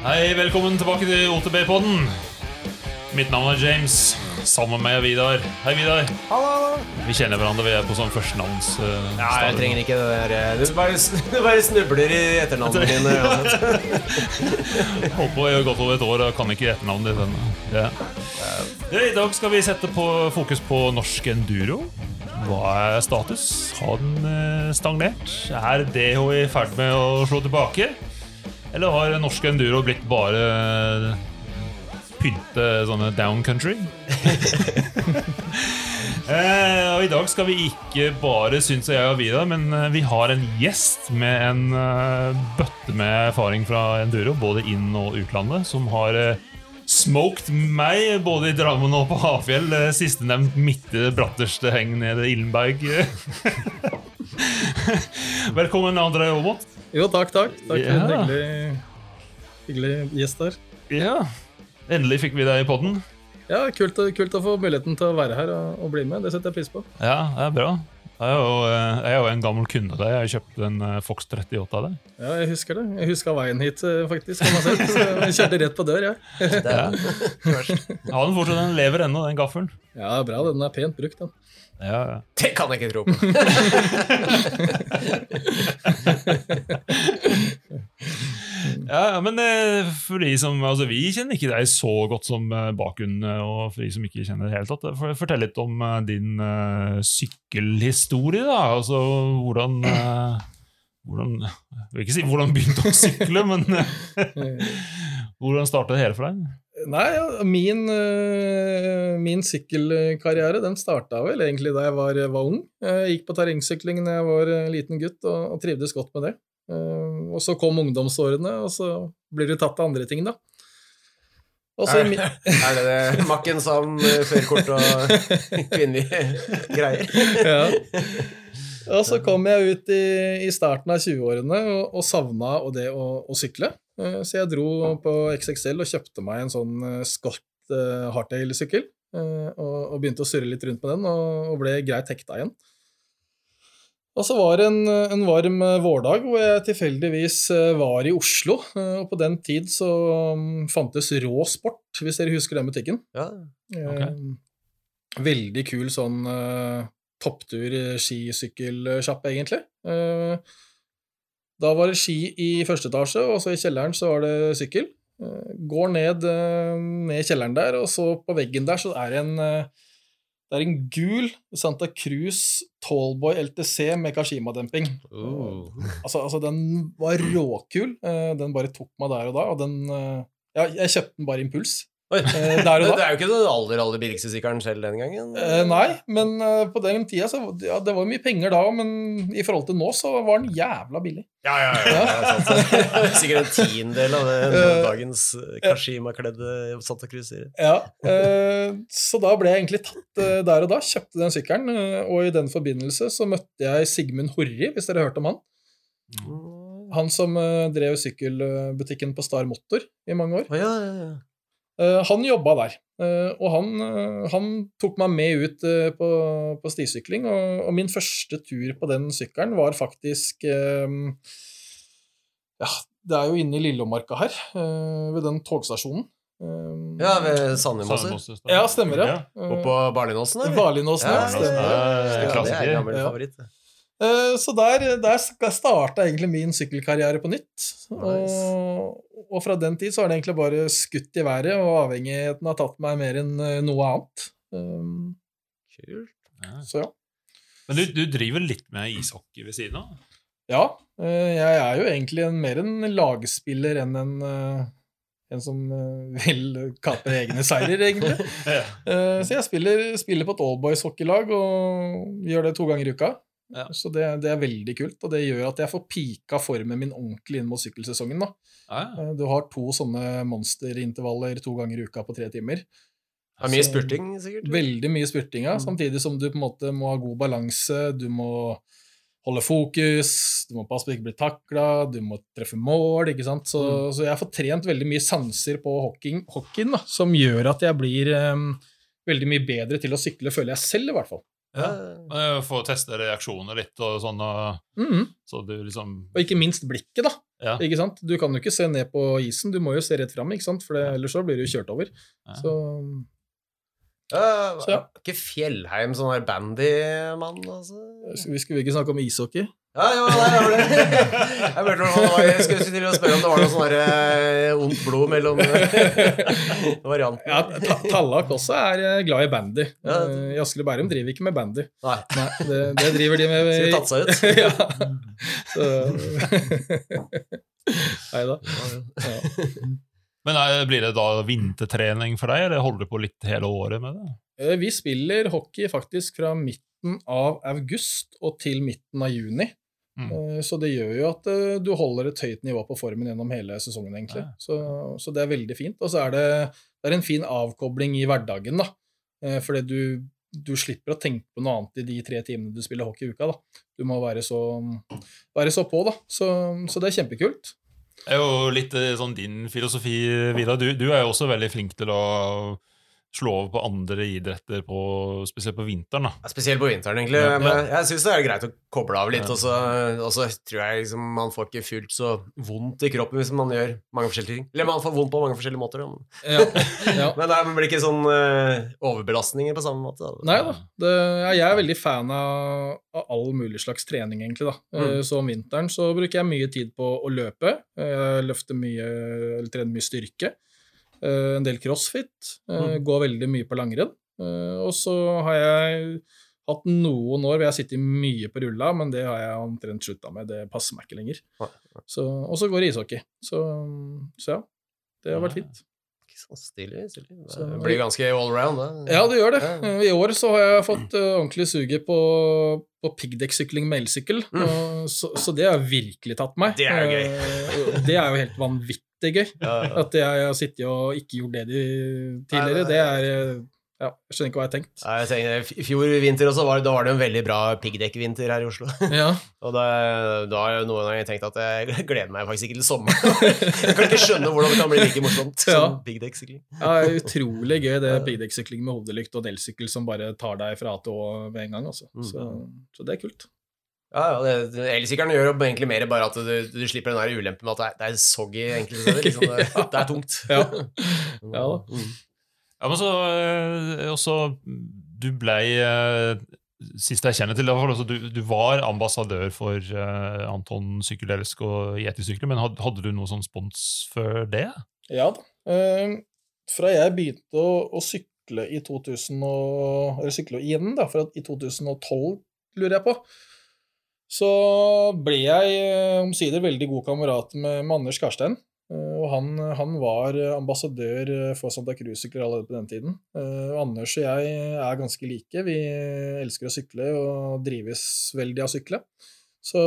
Hei, velkommen tilbake til OTB-podden. Mitt navn er James. Sammen med Vidar. Hei, Vidar. Hallo, hallo. Vi kjenner hverandre. Vi er på sånn førstenavns... Uh, Ja, jeg trenger ikke det der eh, Du bare, du bare snubler i etternavnene dine. Jeg Holdt på i godt over et år og kan ikke etternavnet ditt ennå. Ja. Ja, I dag skal vi sette på fokus på norsk enduro. Hva er status? Har den eh, stagnert? Er DHI i ferd med å slå tilbake? Eller har norsk enduro blitt bare pynte sånne down country? Eh, og I dag skal vi ikke bare synes jeg og Vidar, men eh, vi har en gjest med en uh, bøtte med erfaring fra enduro, både inn- og utlandet, som har uh, smoked meg både i Drammen og på Hafjell. Uh, Sistnevnt midt i det bratteste heng nede i Illenberg. Velkommen, André Aamodt. Jo, takk, takk. Takk for en hyggelig, hyggelig gjest her. Ja, endelig fikk vi deg i podden. Ja, kult, kult å få muligheten til å være her og, og bli med. Det setter jeg pris på. Ja, det er bra. Jeg er jo, eh, jeg er jo en gammel kunde av deg. Jeg har kjøpt en eh, Fox 38 av deg. Ja, Jeg husker det. Jeg huska veien hit, eh, faktisk. kan man se. Så jeg kjørte rett på dør, jeg. Ja. Ja. Har Ja, den fortsatt den lever ennå, den gaffelen. Ja, bra. Den er pent brukt, den. Ja, ja. det kan jeg ikke tro på. Ja, men eh, for de som, altså Vi kjenner ikke deg så godt som eh, bakgrunn, eh, og for de som ikke kjenner det helt tatt, fortell litt om din sykkelhistorie. da, altså Hvordan hvordan, Jeg vil ikke si hvordan begynte å sykle, men hvordan starta det hele for deg? Nei, ja, min, eh, min sykkelkarriere den starta vel egentlig da jeg var, var ung. Jeg gikk på terrengsykling da jeg var eh, liten gutt, og, og trivdes godt med det. Eh, Og så kom ungdomsårene, og så blir du tatt av andre ting, da. Er, er det det Makken som om førerkort og kvinnelige greier? ja. Og så kom jeg ut i, i starten av 20-årene og, og savna og det å, å sykle. Eh, Så jeg dro på XXL og kjøpte meg en sånn eh, Scott eh, hardtail-sykkel. eh, Og, begynte å surre litt rundt med den, og, ble greit hekta igjen. Og så var det en, en varm vårdag hvor jeg tilfeldigvis var i Oslo. Og på den tid så mm, fantes Rå Sport, hvis dere husker den butikken. Ja. Ok. Eh, Veldig kul sånn uh, topptur eh, skisykkelsjappe, egentlig. Eh, da var det ski i første etasje, og så i kjelleren så var det sykkel. Eh, går ned, eh, ned kjelleren der, og så på veggen der så er det en eh, det er en gul Santa Cruz Tallboy LTC med Kashima-demping. Oh. Altså, altså, den var råkul. Eh, Den bare tok meg der og da, og den eh, Ja, jeg kjøpte den bare impuls. Oi. Eh, Der og Det er jo ikke den aller aller billigste sykkelen selv den gangen. Eh, nei, men eh, på den tida så ja, Det var mye penger da, men i forhold til nå så var den jævla billig. Ja, ja, ja. ja. sant. Sikkert en tiendedel av det Eh, dagens Kashima-kledde Santa Cruz-sier. Ja, eh, Så da ble jeg egentlig tatt der og da. Kjøpte den sykkelen, og i den forbindelse så møtte jeg Sigmund Horri, hvis dere har hørt om han. Han som drev sykkelbutikken på Star Motor i mange år. Oh, ja, ja, ja. Eh, Han jobba der, eh, og han, eh, han tok meg med ut på, på stisykling. Og, og min første tur på den sykkelen var faktisk Ja, det er jo inne i Lillomarka her, ved den togstasjonen. Ja, ved Sandemosser. Ja, stemmer det. Og på Barlinåsen, eller? Barlinåsen, ja. Ja, ja, det. ja, Ja, det klassiker. er gammel Ja. favoritt. ja, Eh, Så der, der starta egentlig min sykkelkarriere på nytt. Nice. Og, og fra den tid så har det egentlig bare skutt i været, og avhengigheten har tatt meg mer enn eh, noe annet. Um, Kult. Ja. Så ja. Men du, du driver litt med ishockey ved siden av? Ja, eh, jeg er jo egentlig en, mer en lagspiller enn en, eh, en som eh, vil kapre egne seirer, egentlig. Ja. Eh, Så jeg spiller, spiller på et allboys-hockeylag og gjør det to ganger i uka. Ja. Så det, det er veldig kult, og det gjør at jeg får pika formen min ordentlig inn mot sykkelsesongen. da. Ja, ja. Eh, Du har to sånne monsterintervaller to ganger i uka på tre timer. Det er mye spurting, sikkert. Veldig mye spurting, ja, Mm. samtidig som du på en måte må ha god balanse, du må holde fokus, du må passe på å ikke bli takla, du må treffe mål, ikke sant. Så, Mm. så jeg får trent veldig mye sanser på hockeyen, hockeyen da, som gjør at jeg blir um, veldig mye bedre til å sykle, føler jeg selv, i hvert fall. Ja. Eh, Få teste reaksjoner litt og sånn, og, Mhm. så du liksom Og ikke minst blikket, da. Ja. Ikke sant? Du kan jo ikke se ned på isen, du må jo se rett fram, ikke sant? for det, ellers så blir du kjørt over. Ja. Så Ja, Så ja. Ikke Fjellheim sånn her bandymann, altså? vi skulle ikke snakke om ishockey. Ja, jo, nei, var det. Jeg, noe, jeg skulle til å spørre om det var noe sånn eh, ondt blod mellom variantene. Ja, Tallak også er eh, glad i bandy. Ja. Eh, I Asker og Bærum driver ikke med bandy. Nei, Nei, det, det driver de med skulle tatt seg ut. ja. Så Nei da. Ja. Men er, blir det da vintertrening for deg, eller holder du på litt hele året med det? Eh, Vi spiller hockey faktisk fra midten av august og til midten av juni. Mm. Eh, Så det gjør jo at eh, du holder et høyt nivå på formen gjennom hele sesongen, egentlig. Ja. Så, så det er veldig fint. Og så er det, det er en fin avkobling i hverdagen, da. Eh, Fordi du, du slipper å tenke på noe annet i de tre timene du spiller hockey i uka. da. Du må være så, være så på, da. Så, så det er kjempekult. Det er jo litt eh, sånn din filosofi, Vidar. Du, du er jo også veldig flink til å slå over på andre idretter, på, spesielt på vinteren. da. Ja, Spesielt på vinteren, egentlig. Ja. Men jeg syns det er greit å koble av litt. Ja. Og, så, og så tror jeg liksom, man får ikke fullt så vondt i kroppen hvis man gjør mange forskjellige ting. Eller man får vondt på mange forskjellige måter. Ja, ja. Men det blir ikke sånn eh, overbelastninger på samme måte. Da. Nei da. Det, ja, jeg er veldig fan av, av all mulig slags trening, egentlig. da. Eh, Mm. Så om vinteren så bruker jeg mye tid på å løpe. Eh, Jeg løfter mye, eller trener mye styrke. Eh, En del crossfit. eh, Mm. Går veldig mye på langrenn. Eh, Og så har jeg hatt noen år hvor jeg har sittet mye på rulla, men det har jeg omtrent slutta med. Det passer meg ikke lenger. Så, og så går det ishockey. Så, så ja. Det har vært fint. Så stilig. stilig. Det blir ganske all around, det. Ja, det gjør det. I år så har jeg fått ordentlig suget på, på piggdekksykling med elsykkel, Mm. så, så det har virkelig tatt meg. Det er jo gøy. Det er jo helt vanvittig gøy. Ja, ja. At jeg har sittet og ikke gjort det de tidligere, Nei, nei, det er Ja, jeg skjønner ikke hva jeg har tenkt. Ja, jeg tenker, I fjor vinter også var, da var det en veldig bra piggdekkvinter her i Oslo. Ja, Og da, da har jeg noen ganger tenkt at jeg gleder meg faktisk ikke til sommeren. jeg kan ikke skjønne hvordan det kan bli like morsomt Ja. som piggdekksykling. ja, utrolig gøy, det piggdekksykling med hodelykt og delsykkel som bare tar deg fra A til Å med en gang. Altså. Mm. Så, så det er kult. Ja, ja, Elsykkelen gjør jo egentlig mer bare at du, du slipper den der ulempen med at det er, det er soggy enkelte steder. Liksom det, det er tungt. Ja. Ja da. Mm. Ja, men så eh, også Du blei eh, Sist jeg kjenner til det, altså, du, du var ambassadør for uh, Anton Sykkelelsk og Yeti-sykler, men had, hadde du noe sånn spons før det? Ja da. Uh, fra jeg begynte å, å sykle i 2000 og, Eller sykle igjen, da, for at i 2012, lurer jeg på, så ble jeg eh, omsider veldig god kamerat med, med Anders Karstein. Eh, og han, han var ambassadør eh, for Santa Cruz-sykler allerede på den tiden. Og Anders og jeg er ganske like. Vi elsker å sykle og drives veldig av å sykle. Så,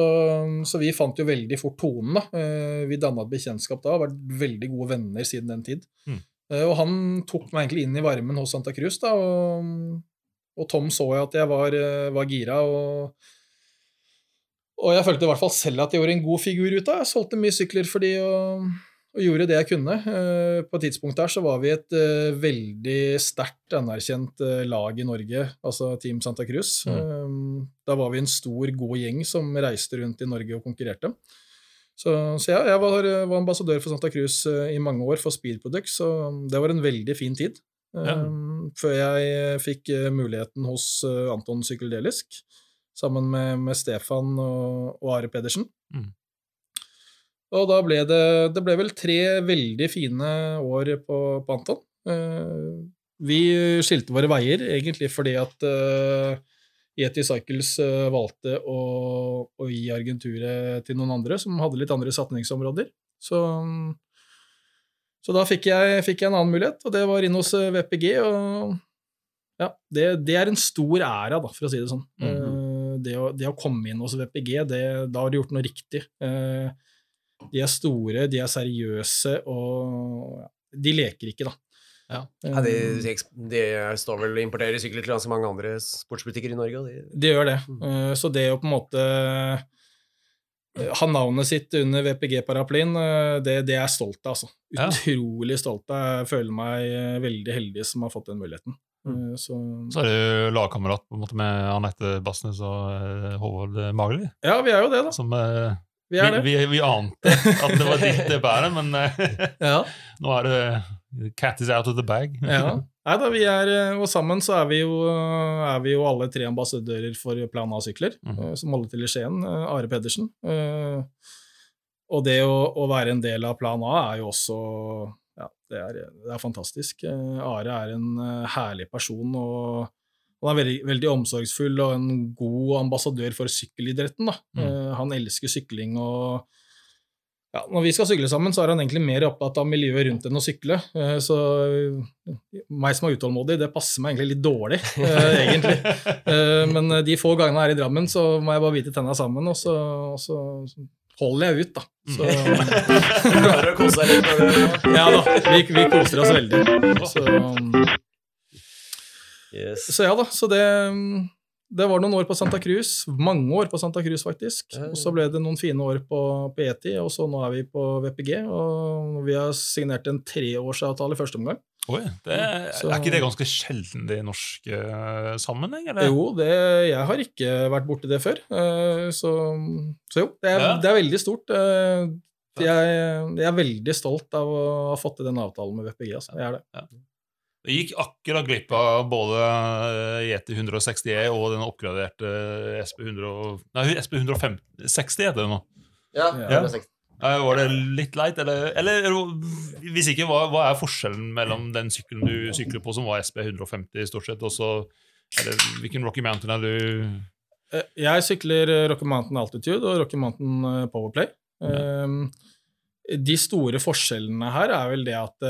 så vi fant jo veldig fort tonen. da. Vi danna et bekjentskap da, og vært veldig gode venner siden den tid. Mm. Og han tok meg egentlig inn i varmen hos Santa Cruz, da, og, og Tom så jo at jeg var, var gira. og og jeg følte i hvert fall selv at jeg gjorde en god figur ut av Jeg solgte mye sykler for de og, og gjorde det jeg kunne. Eh, På et tidspunkt der så var vi et eh, veldig sterkt anerkjent eh, lag i Norge, altså Team Santa Cruz. Mm. Da var vi en stor, god gjeng som reiste rundt i Norge og konkurrerte. Så, så ja, jeg var, var ambassadør for Santa Cruz i mange år for Speed Products, så det var en veldig fin tid. Ja. Um, Før jeg fikk muligheten hos Anton Sykkeldelisk, sammen med, med Stefan og, og Are Pedersen. Mm. Og da ble det Det ble vel tre veldig fine år på, på Anton. Uh, vi skilte våre veier egentlig fordi at uh, Yeti Cycles uh, valgte å, å gi Argenturet til noen andre som hadde litt andre satningsområder. Så, så da fikk jeg, fikk jeg en annen mulighet, og det var inn hos eh, VPG. Og ja, det, det er en stor ære, da, for å si det sånn. Mm Eh, det, å, det å komme inn hos VPG, det, da har du gjort noe riktig. Eh, de er store, de er seriøse, og de leker ikke, da. Ja. Ja, de, Eh, de, de står vel og importerer sykler til ganske mange andre sportsbutikker i Norge. Og de, Det gjør det. Mm. Eh, Så det å på en måte ha navnet sitt under VPG-paraplyen, det, det er jeg stolt av, altså. Utrolig stolt av. Jeg føler meg veldig heldig som har fått den muligheten. Eh, Så, Så er du lagkamerat på med Anette Bassnes og eh, Håvard Mageli. ja, vi er jo det, da. Som eh, Vi er det. Vi, vi, vi ante at det var ditt det bæret, men eh, Ja. nå er det Cat is out of the bag. Ja. Nei da, vi er, og sammen så er vi jo, er vi jo alle tre ambassadører for Plan A-sykler, mm. som holder til i Skien. Are Pedersen. Og det å, å være en del av Plan A er jo også det er, det er fantastisk. Eh, Are er en eh, herlig person, og han er veldig, veldig omsorgsfull og en god ambassadør for sykkelidretten. Mm. Eh, Han elsker sykling og ja, når vi skal sykle sammen, så er han egentlig mer opptatt av miljøet rundt enn å sykle. Så meg som er utålmodig, det passer meg egentlig litt dårlig, egentlig. Men de få gangene jeg er i Drammen, så må jeg bare bite tenna sammen, og så, og så holder jeg ut, da. Så, Klarer å kose deg litt ja da, vi, vi koser oss veldig. Så, yes. så ja da, så det det var noen år på Santa Cruz, mange år på Santa Cruz faktisk. Og så ble det noen fine år på, på ETI, og så nå er vi på VPG. Og vi har signert en treårsavtale i første omgang. Oi, det, Så- Er ikke det ganske sjelden i norsk eh, sammenheng? Eller? Jo, det, jeg har ikke vært borti det før. eh, Så, så jo, det er, Ja. det er veldig stort. eh, Jeg, jeg er veldig stolt av å ha fått til den avtalen med VPG. Altså. Jeg er det. Det gikk akkurat glipp av både Yeti 160E og den oppgraderte SP, 100, nei, SP 160 heter det nå. Ja, Ja. 160. Var det litt leit, eller, eller hvis ikke, hva, hva er forskjellen mellom den sykkelen du sykler på, som var SB 150 stort sett, og så hvilken Rocky Mountain er du Eh, Jeg sykler eh, Rocky Mountain Altitude og Rocky Mountain eh, Powerplay. Um, De store forskjellene her er vel det at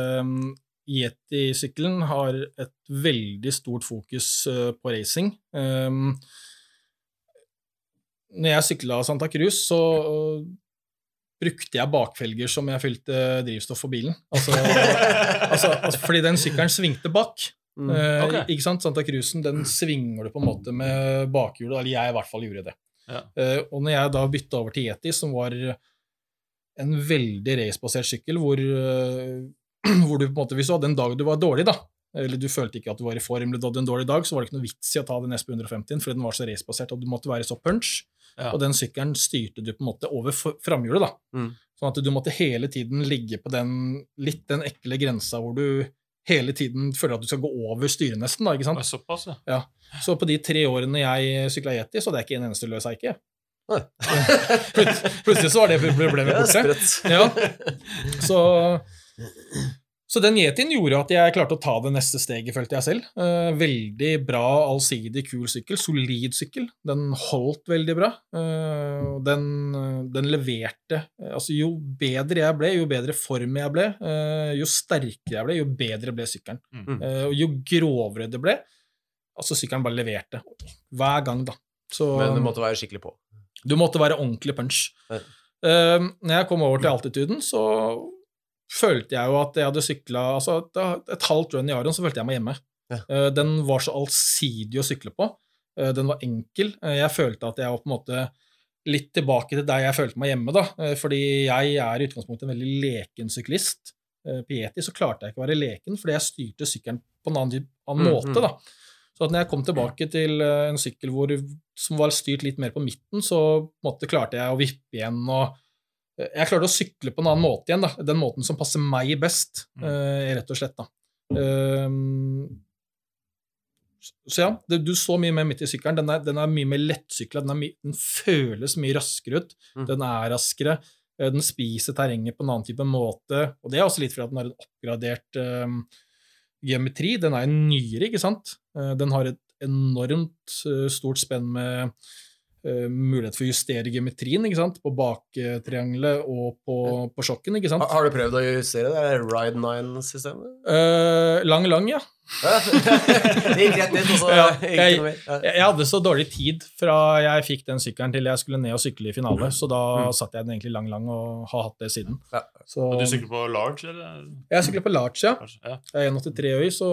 Yeti-sykkelen har et veldig stort fokus på racing. Når jeg sykla Santa Cruz, så brukte jeg bakfelger som jeg fylte drivstoff for bilen. Altså, altså, altså fordi den sykkelen svingte bak. Mm. Eh, Ikke sant? Santa Cruisen den svinger du på en måte med bakhjulet, eller jeg i hvert fall gjorde det. Ja. Eh, og når jeg da bytta over til Yeti, som var en veldig racebasert sykkel, hvor, eh, hvor du på en måte, hvis du hadde en dag du var dårlig, da, eller du følte ikke at du var i form, eller du hadde en dårlig dag, så var det ikke noe vits i å ta den SP 150, fordi den var så racebasert, og du måtte være så punch. Ja. Og den sykkelen styrte du på en måte over framhjulet, da. Mm. Sånn at du måtte hele tiden ligge på den litt den ekle grensa hvor du hele tiden føler at du skal gå over styret nesten, da, ikke sant? Såpass, ja. Så på de tre årene jeg sykla Yeti, så hadde jeg ikke en eneste løs eike. Plutselig så var det problemet Ja, borte. Ja. Så, så den Yetien gjorde at jeg klarte å ta det neste steget, følte jeg selv. Eh, veldig bra, allsidig, kul sykkel. Solid sykkel. Den holdt veldig bra. Eh, og den, den leverte eh, Altså, jo bedre jeg ble, jo bedre form jeg ble, eh, jo sterkere jeg ble, jo bedre ble sykkelen. Mm. Eh, og jo grovere det ble, altså sykkelen bare leverte. Hver gang, da. Så, Men du måtte være skikkelig på. du måtte være ordentlig punch. Ja. Uh, når jeg kom over til altituden, så følte jeg jo at jeg hadde sykla altså et, halvt run i Aron, så følte jeg meg hjemme. Ja. Eh, den var så allsidig å sykle på. Eh, den var enkel. Eh, jeg følte at jeg var på en måte litt tilbake til der jeg følte meg hjemme, da. Fordi jeg er i utgangspunktet en veldig leken syklist. Pieti så klarte jeg ikke å være leken, fordi jeg styrte sykkelen på en annen, annen Mm, måte, da. Så at når jeg kom tilbake til en sykkel hvor, som var styrt litt mer på midten, så på en måte klarte jeg å vippe igjen og Jeg klarte å sykle på en annen måte igjen, da. Den måten som passer meg best, Mm. eh, rett og slett, da. Ehm, så ja, du så mye mer midt i sykkelen. Den er, den er mye mer lettsykla. Den, den føles mye raskere ut. Mm. Den er raskere. eh, Den spiser terrenget på en annen type måte. Og det er også litt fordi at den har en oppgradert ehm, geometri. Den er en nyere, ikke sant? Eh, Den har et enormt stort spenn med mulighet for å justere geometrien ikke sant? på baktriangelet og på, på sjokken. ikke sant? Har, har du prøvd å justere det? Ride 9-systemet? Uh, lang, lang, ja. det gikk rett ut, og så Ja, gikk det jeg- noe mer. Ja. Jeg hadde så dårlig tid fra jeg fikk den sykkelen til jeg skulle ned og sykle i finale, så da Mm. satt jeg den egentlig lang, lang og har hatt det siden. Ja. Så, Og du sykler på large, eller? jeg sykler på large, ja. Kanskje? Ja. Jeg er 1,83 høy, så,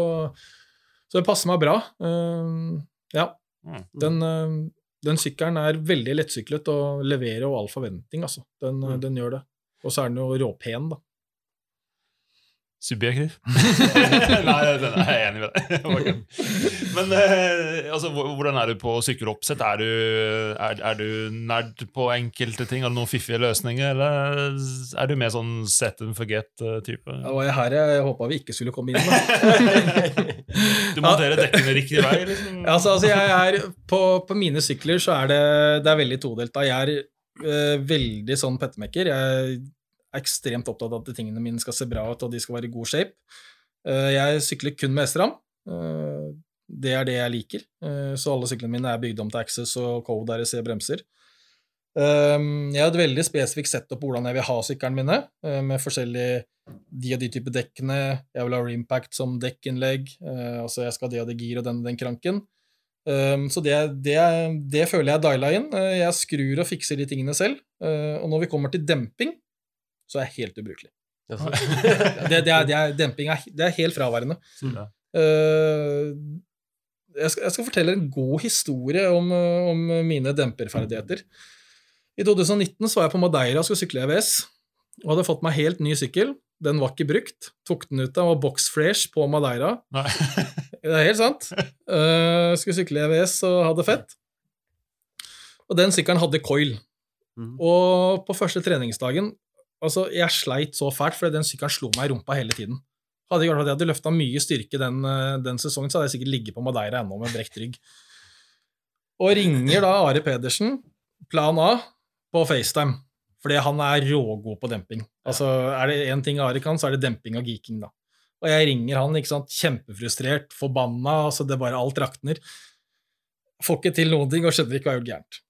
så det passer meg bra. Uh, ja. Mm. Den, um, den sykkelen er veldig lettsyklet og leverer jo all forventning, altså. Den, Mm. den gjør det. Og så er den jo råpen, da. Subjektiv. Nei, den er jeg enig med deg. Men eh, altså, hvordan er du på sykkeloppsett? Er du, er, er du nerd på enkelte ting? Har du noen fiffige løsninger, eller er du mer sånn set and forget-type? Det var jeg her jeg håpa vi ikke skulle komme inn. Da. Du monterer dekkene riktig vei? liksom? Altså, altså jeg er, på, på mine sykler så er det, det er veldig todelt. da. Jeg er øh, veldig sånn pettemekker. Jeg ekstremt opptatt av at tingene mine skal se bra ut, og de skal være i god shape. Eh, jeg sykler kun med S-ram. Eh, det er det jeg liker. Eh, så alle syklene mine er bygd om til Access og Code REC bremser. Jeg har et veldig spesifikt setup på hvordan jeg vil ha syklene mine, med forskjellige de og de type dekkene. Jeg vil ha Rimpact som dekkinnlegg. altså jeg skal ha det og det gir og den og den kranken. Så det, det, det føler jeg diala inn. Jeg skrur og fikser de tingene selv. Og når vi kommer til demping, så er jeg helt ubrukelig. Det, det er, det er, demping er, det er helt fraværende. Mm. Uh, jeg, skal, jeg skal fortelle en god historie om, uh, om mine demperferdigheter. I 2019 så var jeg på Madeira og skulle sykle EVS, og hadde fått meg helt ny sykkel. Den var ikke brukt. Tok den ut, den var box fresh på Madeira. Nei. Det er helt sant. Uh, skulle sykle EVS og hadde fett. Og den sykkelen hadde coil. Mm. Og på første treningsdagen Altså, jeg sleit så fælt, fordi den sykkelen slo meg i rumpa hele tiden. Hadde jeg, jeg løfta mye styrke den, eh, den sesongen, så hadde jeg sikkert ligget på Madeira ennå med brekt rygg. Og ringer da Are Pedersen, plan A, på FaceTime. Fordi han er rågod på demping. Altså, Er det én ting Are kan, så er det demping og geeking, da. Og jeg ringer han, ikke sant, kjempefrustrert, forbanna, altså det bare alt rakner. Får ikke til noen ting og skjønner ikke hva jeg har gjort gærent.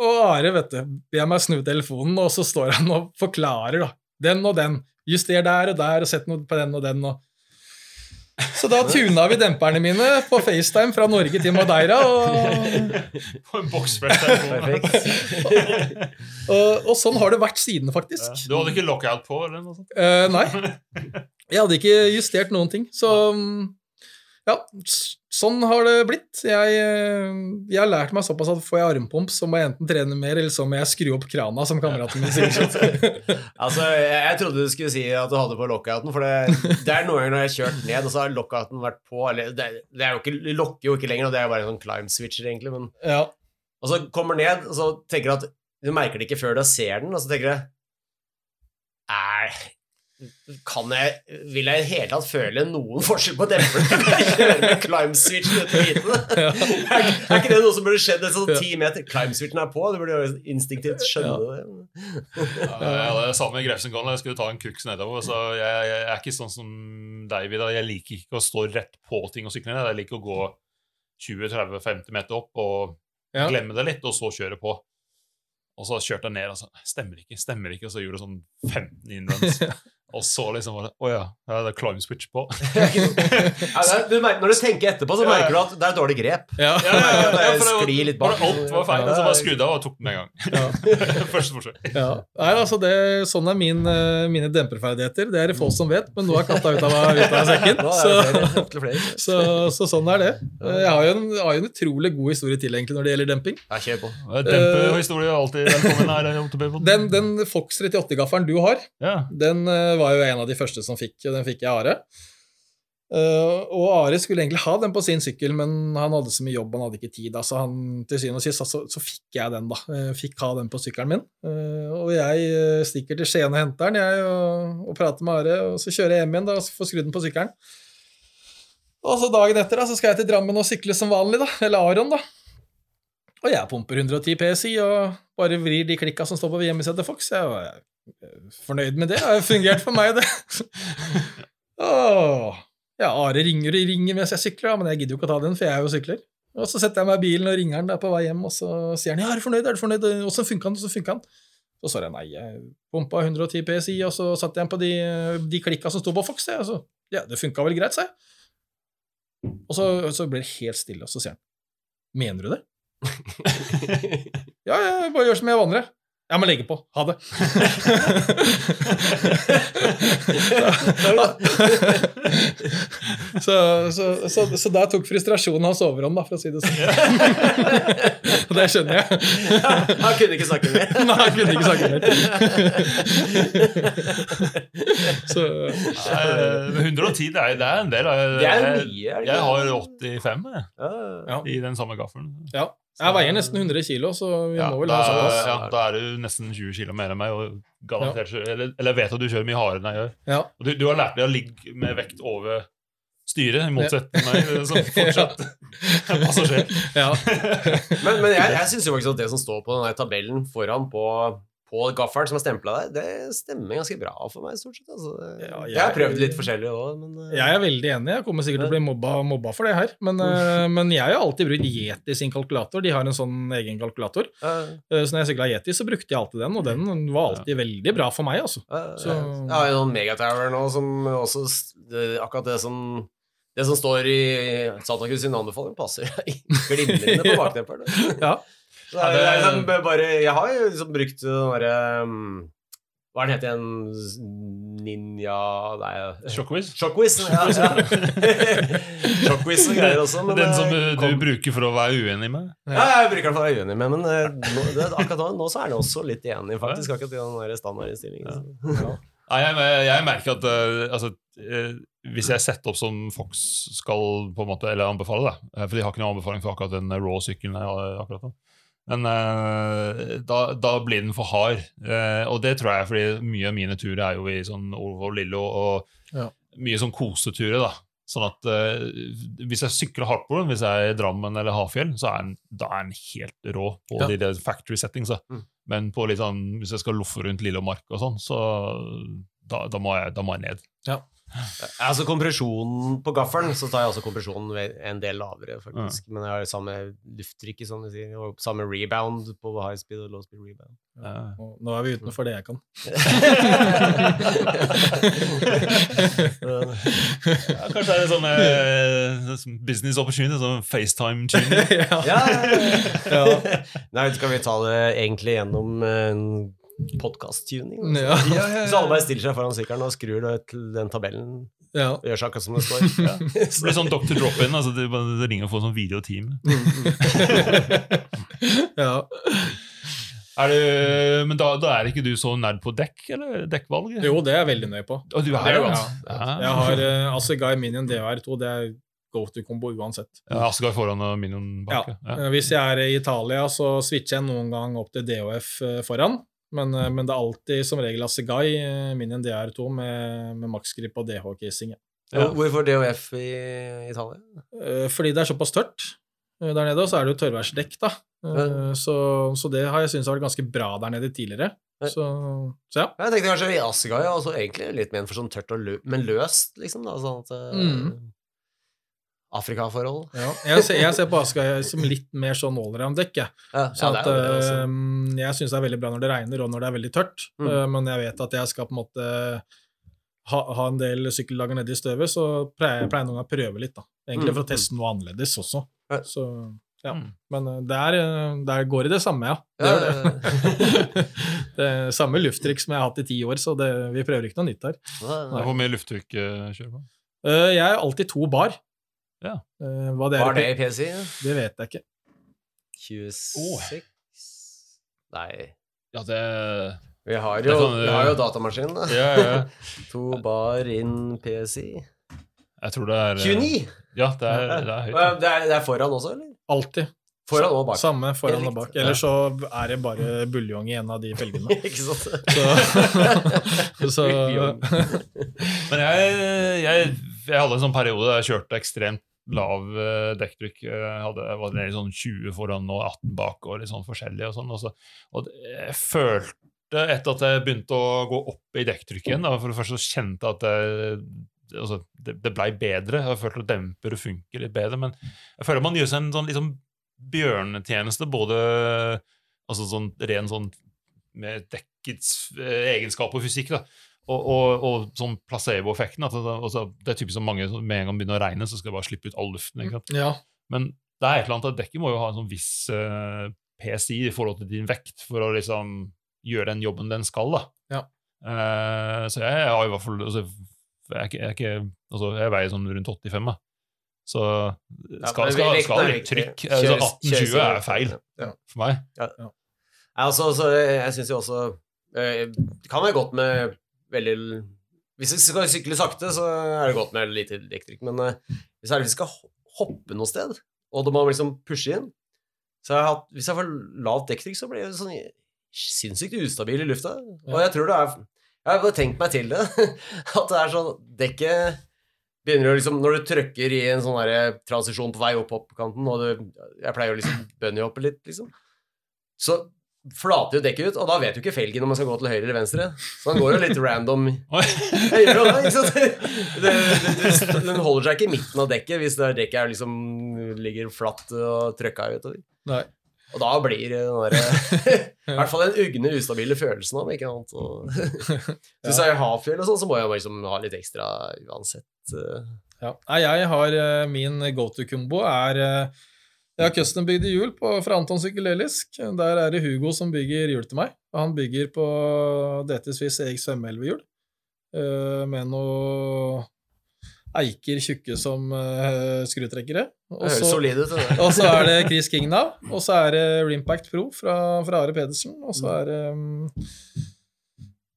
Og Are, vet du, ber meg snu telefonen, og så står han og forklarer, da. Den og den. Juster der og der, og sett noe på den og den, og Så da tuna vi demperne mine på FaceTime fra Norge til Madeira, og, På en boksflett. Perfekt. og, og sånn har det vært siden, faktisk. Ja. Du hadde ikke lockout på? eller noe sånt? Uh, nei. Jeg hadde ikke justert noen ting, så ja, sånn har det blitt. Jeg, eh, jeg har lært meg såpass at får jeg armpump, så må jeg enten trene mer, eller så må jeg skru opp krana, som kameraten min sier. Altså, jeg, jeg trodde du skulle si at du hadde på lockouten, for det, det er noen ganger når jeg har kjørt ned, og så har lockouten vært på eller det, det er jo ikke, lokker jo ikke lenger, og det er jo bare en sånn climb switcher, egentlig. Men, ja. og så kommer ned, og så tenker du at du merker det ikke før du ser den, og så tenker du Er kan jeg, Vil jeg i det hele tatt føle noen forskjell på demperen når jeg kjører med climb switch ute i vite det? Er, er ikke det noe som burde skjedd et sånn ti meter? Climb switchen er på, du burde jo instinktivt skjønne det. Ja, det er samme i Grefsenkollen. Jeg skulle ta en kuks nedover. Så jeg, jeg er ikke sånn som deg, Vidar. Jeg liker ikke å stå rett på ting og sykle ned. Jeg liker å gå 20-30-50 meter opp og Ja. glemme det litt, og så kjøre på. Og så kjørte jeg ned, og sa stemmer ikke, stemmer ikke, og så gjorde jeg sånn 15 innvends. Og så liksom var det Å ja, ja, det er climb switch på. Ja, er, du merker, når du tenker etterpå, så merker du at det er dårlig grep. Ja. Ja, ja, ja, Det ja, for det sklir litt bak. Alt var feil, så bare skrudde jeg av og tok den med en gang. Første forsøk. Ja. Nei, altså det, sånn er min, eh, mine demperferdigheter. Det er det få som vet, men nå er katta ut av, ut av sekken. Så, så, så sånn er det. Jeg har jo en, har jo en utrolig god historie til egentlig når det gjelder demping. Ja, kjør på. Dempehistorie er alltid velkommen her. Den, den Fox 38-gaffelen du har, Ja. den eh, var jo en av de første som fikk, og den fikk jeg Are. Uh, og Are skulle egentlig ha den på sin sykkel, men han hadde så mye jobb, han hadde ikke tid. Så han, til syvende og sist så, så fikk jeg den, da. Eh, fikk ha den på sykkelen min. Uh, og jeg stikker til Skien og henter den, jeg, og, og prater med Are. Og så kjører jeg hjem igjen da, og får skrudd den på sykkelen. Og så dagen etter da, så skal jeg til Drammen og sykle som vanlig, da. Eller Aron, da. Og jeg pumper 110 PSI og bare vrir de klikka som står på hjemmesida til Fox. Jeg var fornøyd med det. Det har fungert for meg, det. Åh. Ja, Are ringer og ringer mens jeg sykler, men jeg gidder jo ikke å ta den, for jeg er jo sykler. Og så setter jeg meg i bilen og ringer han der på vei hjem, og så sier han ja, er du fornøyd, er du fornøyd, åssen funka den, åssen funka den? Så sa jeg nei, jeg pumpa 110 PSI, og så satte jeg den på de, de klikka som sto på Fox, jeg, og så ja, det funka vel greit, sa jeg. Og så, så ble det helt stille, og så sier han mener du det? Ja, ja, bare gjør som jeg vanligere. Jeg må legge på. Ha det. så, så, så, så der tok frustrasjonen hans overhånd, da, for å si det sånn. Og det skjønner jeg. Han kunne ikke snakke mer. Nei, han kunne ikke snakke mer. så uh, 110 det er, det er en del. Jeg, Det er mye, er det jeg har 85 jeg, Ja. ja. i den samme gaffelen. ja. Jeg veier nesten 100 kilo, så vi Ja, må vel da, ha såpass. ja, da er du nesten 20 kilo mer enn meg, og garantert, kjører- eller, eller vet at du kjører mye hardere enn jeg gjør. Ja. Og du, du har lært deg å ligge med vekt over styret, i motsetning til meg, som fortsatt er passasjer. Ja. Men, men jeg, jeg syns faktisk at det som står på den tabellen foran på, på gaffelen som er stempla der, det stemmer ganske bra for meg, stort sett. Altså. Ja, jeg, har prøvd litt forskjellig òg, men eh, Jeg er veldig enig. Jeg kommer sikkert til å bli mobba, mobba for det her. Men, uh, men jeg har alltid brukt Yeti sin kalkulator. De har en sånn egen kalkulator. Eh, Så når jeg sykla Yeti, så brukte jeg alltid den, og den var alltid veldig bra for meg. altså. Så- Jeg har jo noen megatower nå som også Akkurat det som det som står i Satakus sin anbefaling, passer glimrende på bakteppet. Ja. Så det er, er liksom bare, jeg har jo liksom brukt den derre um, Hva er den het igjen? Ninja Nei Shockwiz. Shockwiz. Ja, ja. Shockwiz og greier også. Men Den som eh, du, kom- du bruker for å være uenig med? Ja, jeg bruker den for å være uenig med, men eh, nå, det, akkurat nå, nå så er den også litt enig, faktisk. Akkurat i den standardinnstillingen. Ja. Ja, jeg, jeg merker at eh, altså, hvis jeg setter opp som Fox skal på en måte, eller anbefale det, eh, for de har ikke noen anbefaling for akkurat den raw-sykkelen jeg akkurat nå, men uh, da, da blir den for hard. Uh, og det tror jeg fordi mye av mine turer er jo i sånn Olvo og Lillo og Ja. mye sånn koseturer. da. Sånn at uh, Hvis jeg sykler hardt på den, hvis jeg er i Drammen eller Hafjell, så er den, da er den helt rå på Ja. de der factory settingsa. Mm. Men på litt sånn, hvis jeg skal loffe rundt Lillemark og sånn, så da, da, må jeg, da må jeg ned. Ja, altså kompresjonen på gaffelen, så tar jeg også kompresjonen en del lavere, faktisk. Men jeg har samme lufttrykk, som sier, og samme rebound på high speed og low speed rebound. Ja. Nå er vi utenfor det jeg kan. Ja, kanskje det er sånn eh, business opportunity, sånn FaceTime-tuning. ja. ja, Ja. Nei, skal vi ta det egentlig gjennom en podkast-tuning? Ja. Så alle bare stiller seg foran sykkelen og skrur til den tabellen Ja. gjør seg akkurat som det står. Ja. Det blir sånn Dr. Drop-in. altså det, det ringer og får sånn videoteam. ja. Er du, men da, da er ikke du så nerd på dekk, eller dekkvalg? Jo, det er jeg veldig nøye på. Og du er jo, altså? Ja. Jeg har uh, Assegai Minion DR2. Det er go to combo uansett. Ja, Asgard foran og Minion bak. Ja. Ja. Hvis jeg er i Italia, så switcher jeg noen gang opp til DOF eh, foran. Men, eh, men det er alltid som regel Assegai min enn DR2 med, med maksgrip og DH-casing. Ja. Hvorfor DOF i Italia? Eh, Fordi det er såpass tørt eh, der nede, og så er det jo tørrværsdekk, da. Eh, Ja. Så, så det har jeg syntes har vært ganske bra der nede tidligere. Så, så ja. Jeg tenkte kanskje i Assegai, altså egentlig litt mer for sånn tørt og lø men løst, liksom. da, sånn at eh, Mm. Afrikaforhold. ja. Jeg, ser, jeg ser på Assegai som litt mer sånn allround-dekk, jeg. Ja, ja, at, det er jo det også. eh, jeg syns det er veldig bra når det regner, og når det er veldig tørt. Mm. Eh, men jeg vet at jeg skal på en måte ha, ha en del sykkeldager nede i støvet, så pleier jeg pleier noen ganger å prøve litt. da. Egentlig Mm. for å teste noe annerledes også. Ja. Så, ja. Mm. Men eh, det er, eh, der går det det samme, ja. Det Ja, gjør det. det er samme lufttrykk som jeg har hatt i ti år, så det, vi prøver ikke noe nytt her. Hvor mye lufttrykk kjører du på? Eh, jeg er alltid to bar. Ja. Uh, hva det er, Var det i PSI? det vet jeg ikke. 26 Nei Ja, det Vi har Det jo, kan- vi har jo datamaskinen, da. ja, ja. To bar inn PSI. Jeg tror det er eh, 29! Ja, det er, det er høyt. Det er, det er foran også, eller? Alltid. Foran og bak. Samme foran Helt og bak. Eller så er det bare buljong i en av de felgene. Ikke sant? Så, så Men jeg, jeg, jeg hadde en sånn periode der jeg kjørte ekstremt lav eh, dekktrykk. Jeg, var nede i sånn 20 foran og 18 bak og litt sånn forskjellig. Og sånn. Og, så, og jeg følte, etter at jeg begynte å gå opp i dekktrykket igjen, for det første så kjente jeg at jeg, altså, det, det blei bedre. Jeg følte at demper og funker litt bedre. Men jeg føler man gjør seg en sånn liksom, bjørnetjeneste, både altså sånn ren sånn med dekkets eh, egenskap og fysikk. da, og, og, og sånn placeboeffekten. At det, altså, det er typisk som mange med en gang begynner å regne, så skal det bare slippe ut all luften. ikke sant? ja. Men det er et eller annet at dekket må jo ha en sånn viss uh, PSI i forhold til din vekt for å liksom gjøre den jobben den skal. da. Ja. Uh, så jeg har i hvert fall altså, jeg, er ikke, jeg, er ikke, altså, jeg veier sånn rundt 85, da. Så skal, skal, skal litt trykk. Altså, Kjøres- 18-20 er feil for meg. Ja, altså, så jeg syns jo også eh, Det kan være godt med veldig Hvis vi skal sykle sakte, så er det godt med litt dektrykk, men eh, hvis jeg skal hoppe noe sted, og da må liksom pushe inn så har jeg hatt, Hvis jeg får lavt dektrykk, så blir jeg sånn sinnssykt ustabil i lufta. Og jeg tror det er Jeg har tenkt meg til det. At det er sånn Dekket begynner jo liksom Når du trykker i en sånn der transisjon på vei opp hoppkanten, og du Jeg pleier å liksom bunnyhoppe litt, liksom. Så flater jo dekket ut, og da vet jo ikke felgen om man skal gå til høyre eller venstre. Så den går jo litt random. Sant? Den holder seg ikke i midten av dekket hvis det dekket er liksom ligger flatt og trøkka utover. Nei. Og da blir det derre I hvert fall den ugne, ustabile følelsen av ikke annet. Og, så hvis jeg har fjell og sånn, så må jeg liksom ha litt ekstra uansett. eh. Ja. Jeg har eh, Min go to-kumbo er eh, Jeg har custombygde hjul på, fra Anton Sykelelisk. Der er det Hugo som bygger hjul til meg. Han bygger på DT Swiss EX 511-hjul eh, med noe eiker tjukke som uh, skrutrekkere. Og så- og så er det Chris Kingnav, og så er det Rimpact Pro fra, fra Are Pedersen, og så er det um,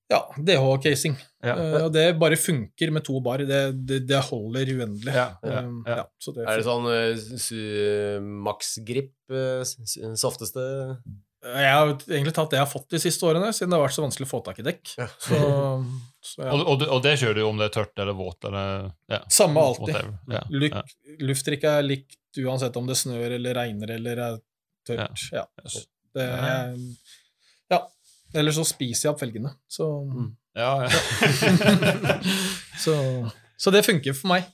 ja, DH-casing. Ja. Uh, det bare funker med to bar. Det, det, det holder uendelig. Ja, ja, Um, ja. ja, så det Er det sånn uh, maksgrip, uh, softeste Jeg har egentlig tatt det jeg har fått de siste årene, siden det har vært så vanskelig å få tak i dekk. Ja. Så, så ja. Og, og, og det kjører du om det er tørt eller våt eller ja, Samme alltid. Lufttrykk er likt uansett om det snør eller regner eller er tørt. Ja. Yes. Det, ja. Eller så spiser jeg opp felgene. Så, Mm. Ja, ja. så, så det funker for meg.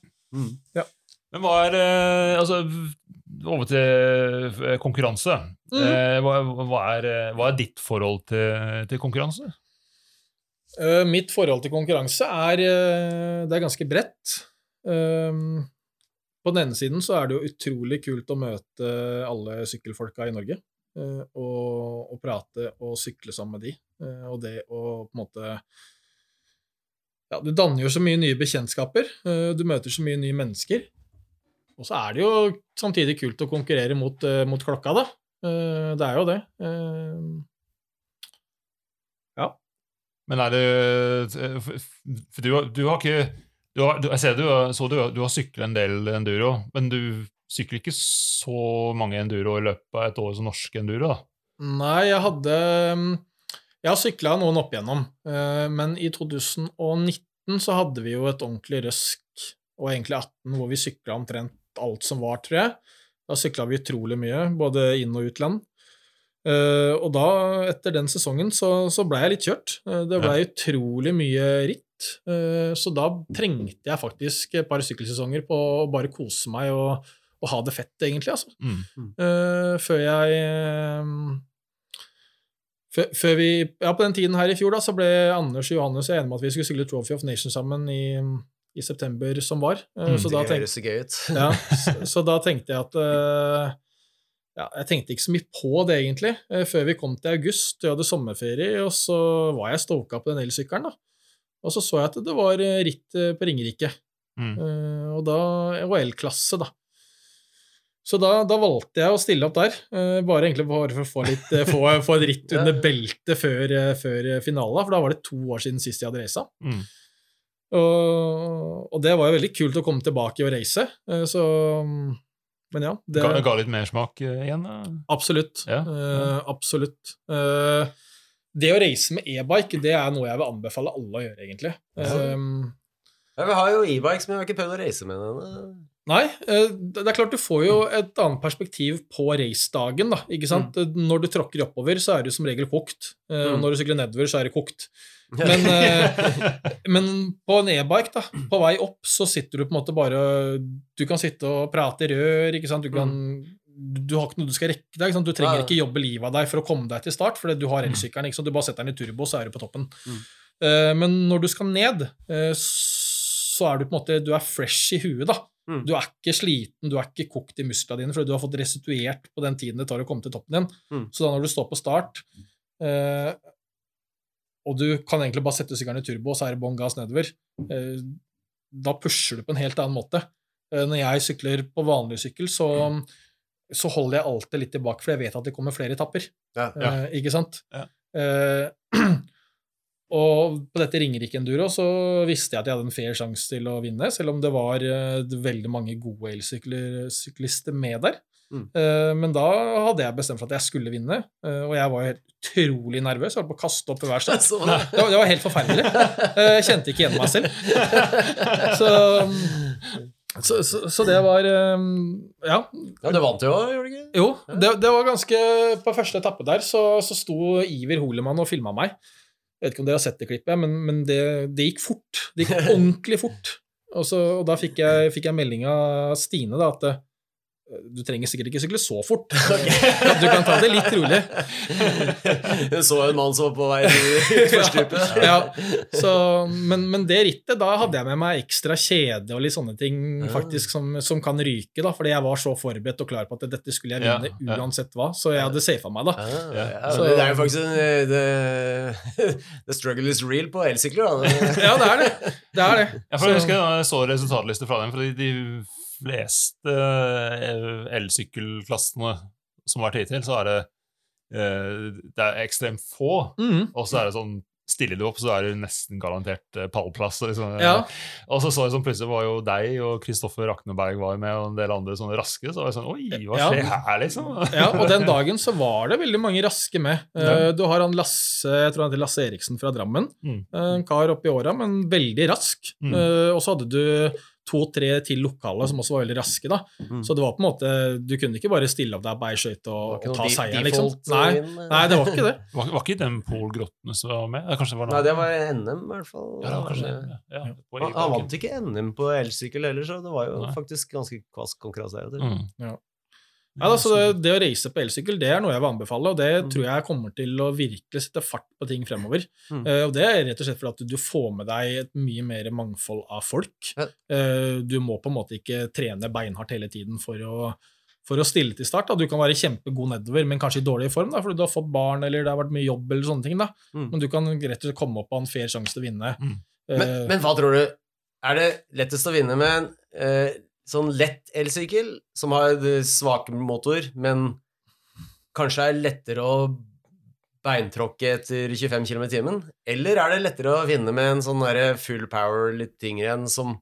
Men hva er eh, Altså, over til eh, konkurranse. Mm. Eh, hva, hva, er, hva er ditt forhold til, til konkurranse? Mitt forhold til konkurranse er, det er ganske bredt. Um, på den ene siden så er det jo utrolig kult å møte alle sykkelfolka i Norge. Eh, og, og prate og sykle sammen med de. eh, og det å på en måte Ja, du danner jo så mye nye bekjentskaper. eh, du møter så mye nye mennesker. Og så er det jo samtidig kult å konkurrere mot, mot klokka, da. Det er jo det. ja. Men er det For du, du har ikke du har, Jeg ser du, så du, du har syklet en del enduro, men du sykler ikke så mange enduro i løpet av et år som norsk enduro, da? Nei, jeg hadde mm, Jeg har sykla noen opp igjennom, eh, men i 2019 så hadde vi jo et ordentlig røsk, og egentlig 18, hvor vi sykla omtrent alt som var, tror jeg. Da sykla vi utrolig mye, både inn- og utland. Eh, og da, etter den sesongen, så, så blei jeg litt kjørt. Eh, det blei utrolig mye ritt. Så da trengte jeg faktisk et par sykkelsesonger på å bare kose meg og, og ha det fett, egentlig, altså. Mm. Uh, før jeg uh, før, før vi, ja, På den tiden her i fjor da, så ble Anders og Johannes enige om at vi skulle sykle Trophy of Nations sammen i, i september som var. Uh, Mm, så, Det da tenkte, høres gøy ut. ja, så, så da tenkte jeg at eh, ja, Jeg tenkte ikke så mye på det, egentlig, eh, før vi kom til august. Jeg hadde sommerferie, og så var jeg stoka på den elsykkelen. Og så så jeg at det var eh, ritt eh, på Ringerike. Mm. Uh, og da og L-klasse, da. Så da, da valgte jeg å stille opp der, eh, bare egentlig bare for å få, litt, eh, få, få et ritt under beltet før, eh, før finalen, for da var det to år siden sist jeg hadde reisa. Mm. Og, og det var jo veldig kult å komme tilbake og eh, så Men ja. Det, Ga, ga litt mersmak uh, igjen? da? absolutt. Ja, Eh, absolutt. Uh, det å reise med e-bike, det er noe jeg vil anbefale alle å gjøre, egentlig. Eh, Ja, vi har jo e-bikes, men vi har ikke prøvd å reise med den. Nei, eh, det er klart du får jo et annet perspektiv på racedagen. da, ikke sant? Når du tråkker oppover, så er du som regel kokt. eh, Og Mm. når du sykler nedover, så er det kokt. Men, eh, men på en e-bike, da, på vei opp, så sitter du på en måte bare Du kan sitte og prate i rør, ikke sant. Du kan du har ikke noe du skal rekke deg. Du trenger ikke jobbe livet av deg for å komme deg til start, fordi du har elsykkelen. Du bare setter den i turbo, så er du på toppen. Mm. Eh, men når du skal ned, eh, så er du på en måte Du er fresh i huet, da. Mm. Du er ikke sliten, du er ikke kokt i musklene dine fordi du har fått restituert på den tiden det tar å komme til toppen din. Mm. Så da når du står på start eh, og du kan egentlig bare sette sykkelen i turbo, og så er det bånn gass nedover, eh, da pusher du på en helt annen måte. Eh, når jeg sykler på vanlig sykkel, så, så holder jeg alltid litt tilbake, for jeg vet at det kommer flere etapper. Ja. Eh, ikke sant? Ja. Og på dette Ringerike Enduro så visste jeg at jeg hadde en fair sjanse til å vinne, selv om det var eh, veldig mange gode elsyklister med der. Mm. Eh, men da hadde jeg bestemt for at jeg skulle vinne, eh, og jeg var utrolig nervøs. Jeg holdt på å kaste opp hver start. Det var, det var helt forferdelig. Jeg kjente ikke igjen meg selv. Så, så, så, så det var Ja. ja, du vant jo, gjorde du ikke? Jo, det, det var ganske På første etappe der så, så sto Iver Holemann og filma meg. Jeg vet ikke om dere har sett det klippet, men, men det, det gikk fort. Det gikk ordentlig fort. Og, så, og da fikk jeg, fikk jeg melding av Stine da, at du trenger sikkert ikke sykle så fort. Du kan ta det litt rolig. Jeg så en mann som var på vei utforstupet. Ja, så, men, men det rittet, da hadde jeg med meg ekstra kjede og litt sånne ting faktisk som, som kan ryke, da, fordi jeg var så forberedt og klar på at dette skulle jeg Ja, vinne ja. uansett hva, så jeg hadde safa meg, da. Ah, Ja. ja, Så- det er jo faktisk en eh, det, The struggle is real på elsykler, da. Ja, det er det. Det er det. Ja, jeg Så- husker jeg så resultatlister fra dem, for de fleste eh, elsykkelklassene som har vært hittil, så er det eh, Det er ekstremt få, Mm. og så er det sånn Stiller du opp, så er du nesten garantert eh, pallplass. Liksom. Ja. Og så så jeg sånn plutselig var jo deg og Kristoffer Rakneberg var med, og en del andre sånne raske. Så var jeg sånn Oi, hva Ja. skjer her, liksom? Ja, og den dagen så var det veldig mange raske med. Ja. Du har han Lasse jeg tror han heter Lasse Eriksen fra Drammen. Mm. En kar oppi åra, men veldig rask. Mm. Og så hadde du to-tre til lokale som også var veldig raske. da. Mm. Så det var på en måte, du kunne ikke bare stille opp deg på ei skøyte og, og ta seieren, liksom. Nei, eh, nei, det var ikke det. Var, var ikke den Pol Grottene som var med? Det var. Nei, det var NM, i hvert fall. ja, det var kanskje. Ja, ja, på Han, han vant ikke NM på elsykkel heller, så det var jo Nei. faktisk ganske kvass konkurranse. Mm. Ja, da, altså det, det å reise på elsykkel det er noe jeg vil anbefale, og det Mm. tror jeg kommer til å virkelig sette fart på ting fremover. Mm. Uh, og Det er rett og slett fordi at du får med deg et mye mer mangfold av folk. Ja. Eh, du må på en måte ikke trene beinhardt hele tiden for å, for å stille til start. Da. Du kan være kjempegod nedover, men kanskje i dårlig form da, fordi du har fått barn eller det har vært mye jobb. eller sånne ting. Mm. Men du kan rett og slett komme opp av en fair sjanse til å vinne. Mm. uh, Men, men hva tror du? Er det lettest å vinne med en eh, sånn lett elsykkel som har svak motor, men kanskje er lettere å beintråkke etter 25 km i timen? Eller er det lettere å vinne med en sånn full power, litt tyngre en som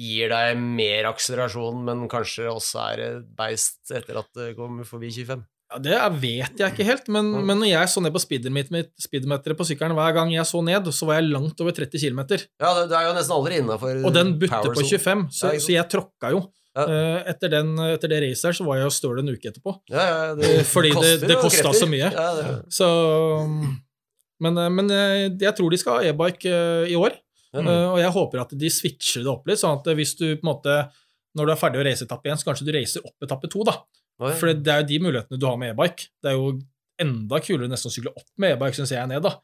gir deg mer akselerasjon, men kanskje også er beist etter at det kommer forbi 25? Ja, Det vet jeg ikke helt, men, Mm. men når jeg så ned på speedometeret på sykkelen hver gang jeg så ned, så var jeg langt over 30 km. Ja, det, det er jo nesten aldri innafor Og den butter på 25, så, Ja, så jeg tråkka jo. Ja. Eh, Etter, den, etter det racet her så var jeg jo støl en uke etterpå. Ja, ja, det, fordi det- det kostet krefter. så mye. Ja, det, Så Men, eh, men eh, jeg tror de skal ha e-bike eh, i år, eh, og jeg håper at de switcher det opp litt, sånn at hvis du på en måte når du er ferdig å race etappe igjen, så kanskje du racer opp etappe to, da. Oi. For det er jo de mulighetene du har med e-bike. Det er jo enda kulere nesten å sykle opp med e-bike, syns jeg, ned, da.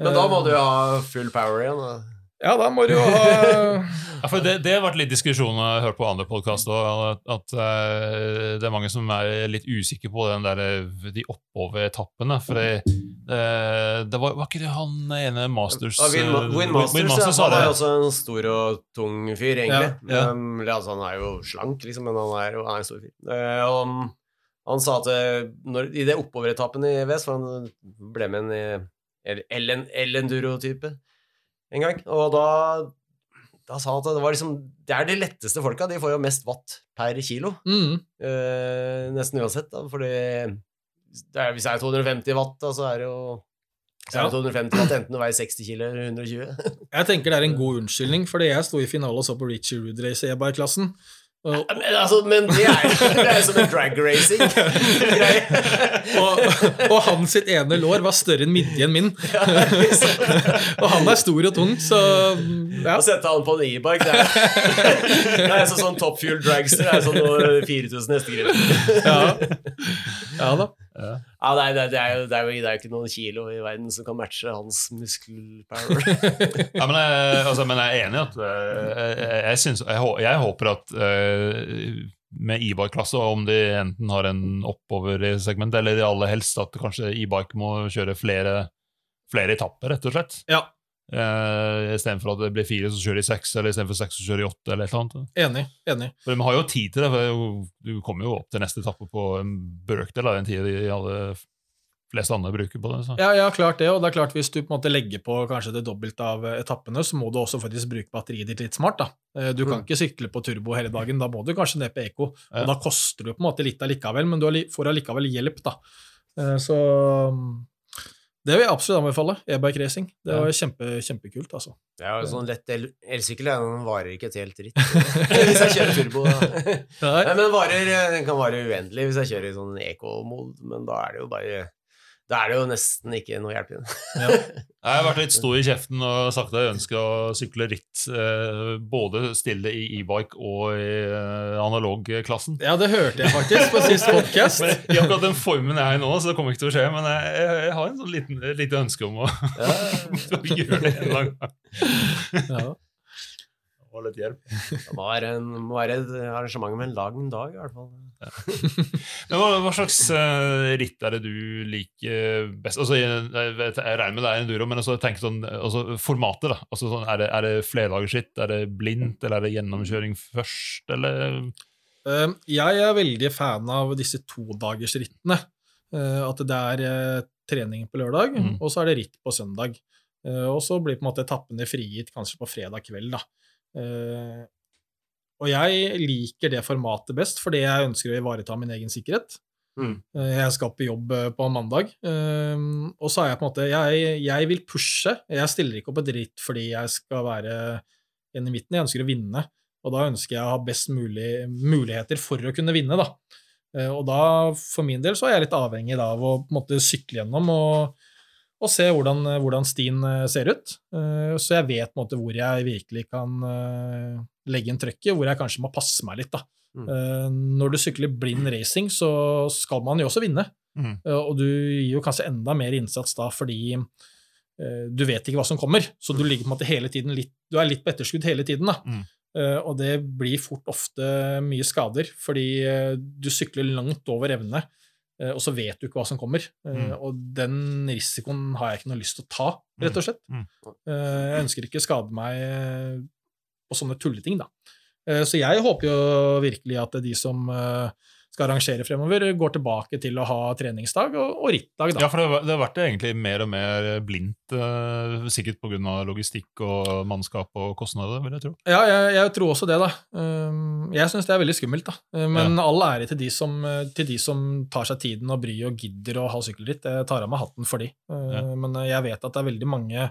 Men da må Eh, du jo ha full power igjen. Da. Ja, da må du jo ha Ja, for det, det har vært litt diskusjon jeg hørt på andre podkaster, at, at eh, det er mange som er litt usikre på den der, eh, de oppoveretappene. For det, det var, var ikke det han ene Masters Ja, Win, eh, Win Masters, ja, han er jo også en stor og tung fyr, egentlig. Ja, ja. Men, altså, han er jo slank, liksom, men han er jo han er en stor fyr. Eh, og han, sa at eh, når, i det oppoveretappen i Vest, for han ble med en eh, El- El-enduro-type en gang, og da da sa han at det var liksom Det er de letteste folka. De får jo mest watt per kilo. mm. Eh, nesten uansett, da, fordi det er, hvis det er 250 watt, da, så er det jo så er det 250 watt enten du veier 60 kilo eller 120. Jeg tenker det er en god unnskyldning, fordi jeg sto i finale og så på Richie Rude-race i e-bike-klassen. Og, men, altså, men det er jo som en drag racing. og, og han sitt ene lår var større enn midjen min. og han er stor og tung, så ja. Å sette han på en e-bike, det er, det er sånn, sånn top fuel dragster. Det er sånn noe 4000 hestekrefter. ja. ja da. Ja, nei, det, det, er jo, det, er jo, det er jo ikke noen kilo i verden som kan matche hans muskelpower. Ja, men, jeg, altså, men jeg er enig i at eh, jeg, jeg, synes, jeg, jeg håper at uh, med e-bike-klasse, om de enten har en oppover-segment, eller aller helst at kanskje e-bike må kjøre flere, flere etapper, rett og slett. Ja, Uh, Istedenfor at det blir fire, så kjører de seks, eller istedenfor seks, så kjører de åtte. eller et eller annet. enig. enig. For Vi har jo tid til det, for du kommer jo opp til neste etappe på en brøkdel av den tida de alle fleste andre bruker på det. Så. Ja, ja, klart det. Og det er klart hvis du på en måte legger på kanskje det dobbelte av eh, etappene, så må du også faktisk bruke batteriet ditt litt smart. da. Eh, Du kan Mm. ikke sykle på turbo hele dagen, da må du kanskje ned på eko. Ja. Og da koster du på en måte litt allikevel, men du får allikevel hjelp, da. Eh, Så det vil jeg absolutt anbefale. E-bike racing. Det Ja. var kjempe, kjempekult, altså. Jo sånn lett elsykkel, el den varer ikke et helt dritt. hvis jeg kjører turbo. Da. Nei, men varer, den kan vare uendelig hvis jeg kjører i sånn eco-mode, men da er det jo bare Da er det jo nesten ikke noe hjelp igjen. Ja. Jeg har vært litt stor i kjeften og sagt at jeg ønsker å sykle ritt, eh, både stille i e-bike og i eh, analogklassen. ja, det hørte jeg faktisk på sist podcast. Men I akkurat den formen jeg er i nå, så det kommer ikke til å skje. Men jeg, jeg, jeg har en sånn liten, lite ønske om å, å gjøre det en lang gang. Ja. Og litt hjelp. Det må være, en, må være et arrangement med en lang dag, i hvert fall. Men hva, hva slags uh, ritt er det du liker best? Altså, jeg, jeg, vet- jeg regner med det er enduro, men også, tenk sånn, altså, formatet. da. Altså, sånn, er, det, er det flerdagersritt? Er det blindt, eller er det gjennomkjøring først? Eller Uh, Jeg er veldig fan av disse todagersrittene. Uh, At det er eh, trening på lørdag, Mm. og så er det ritt på søndag. Og så blir på en måte etappene frigitt kanskje på fredag kveld. da. Og jeg liker det formatet best, fordi jeg ønsker å ivareta min egen sikkerhet. Mm. Uh, Jeg skal på jobb uh, på mandag, um, og så er jeg på en måte jeg, jeg vil pushe. Jeg stiller ikke opp et ritt fordi jeg skal være en i midten, jeg ønsker å vinne. Og da ønsker jeg å ha best mulig muligheter for å kunne vinne, da. Eh, Og da, for min del, så er jeg litt avhengig av å på en måte sykle gjennom og, og se hvordan, hvordan stien eh, ser ut. Eh, Så jeg vet måte hvor jeg virkelig kan eh, legge inn trøkket, hvor jeg kanskje må passe meg litt. da. Mm. Eh, Når du sykler blind racing, så skal man jo også vinne. Mm. Eh, Og du gir jo kanskje enda mer innsats da fordi eh, du vet ikke hva som kommer, så du ligger på en måte hele tiden litt, du er litt på etterskudd hele tiden. da. Mm. Eh, og det blir fort ofte mye skader, fordi eh, du sykler langt over evne, eh, og så vet du ikke hva som kommer. Eh, Mm. Og den risikoen har jeg ikke noe lyst til å ta, rett og slett. Mm. Eh, jeg ønsker ikke å skade meg eh, på sånne tulleting, da. Eh, så jeg håper jo virkelig at de som eh, skal arrangere fremover, går tilbake til å ha treningsdag og, og rittdag, da. Ja, for det, det har vært egentlig mer og mer blindt, eh, sikkert pga. logistikk og mannskap og kostnader, vil jeg tro. Ja, jeg, jeg tror også det, da. Um, Jeg syns det er veldig skummelt, da. Men Men all ære til de, som, uh, til de som tar seg tiden og bryr og gidder å ha sykkelritt. Jeg tar av meg hatten for de. Uh, Ja. Men jeg vet at det er veldig mange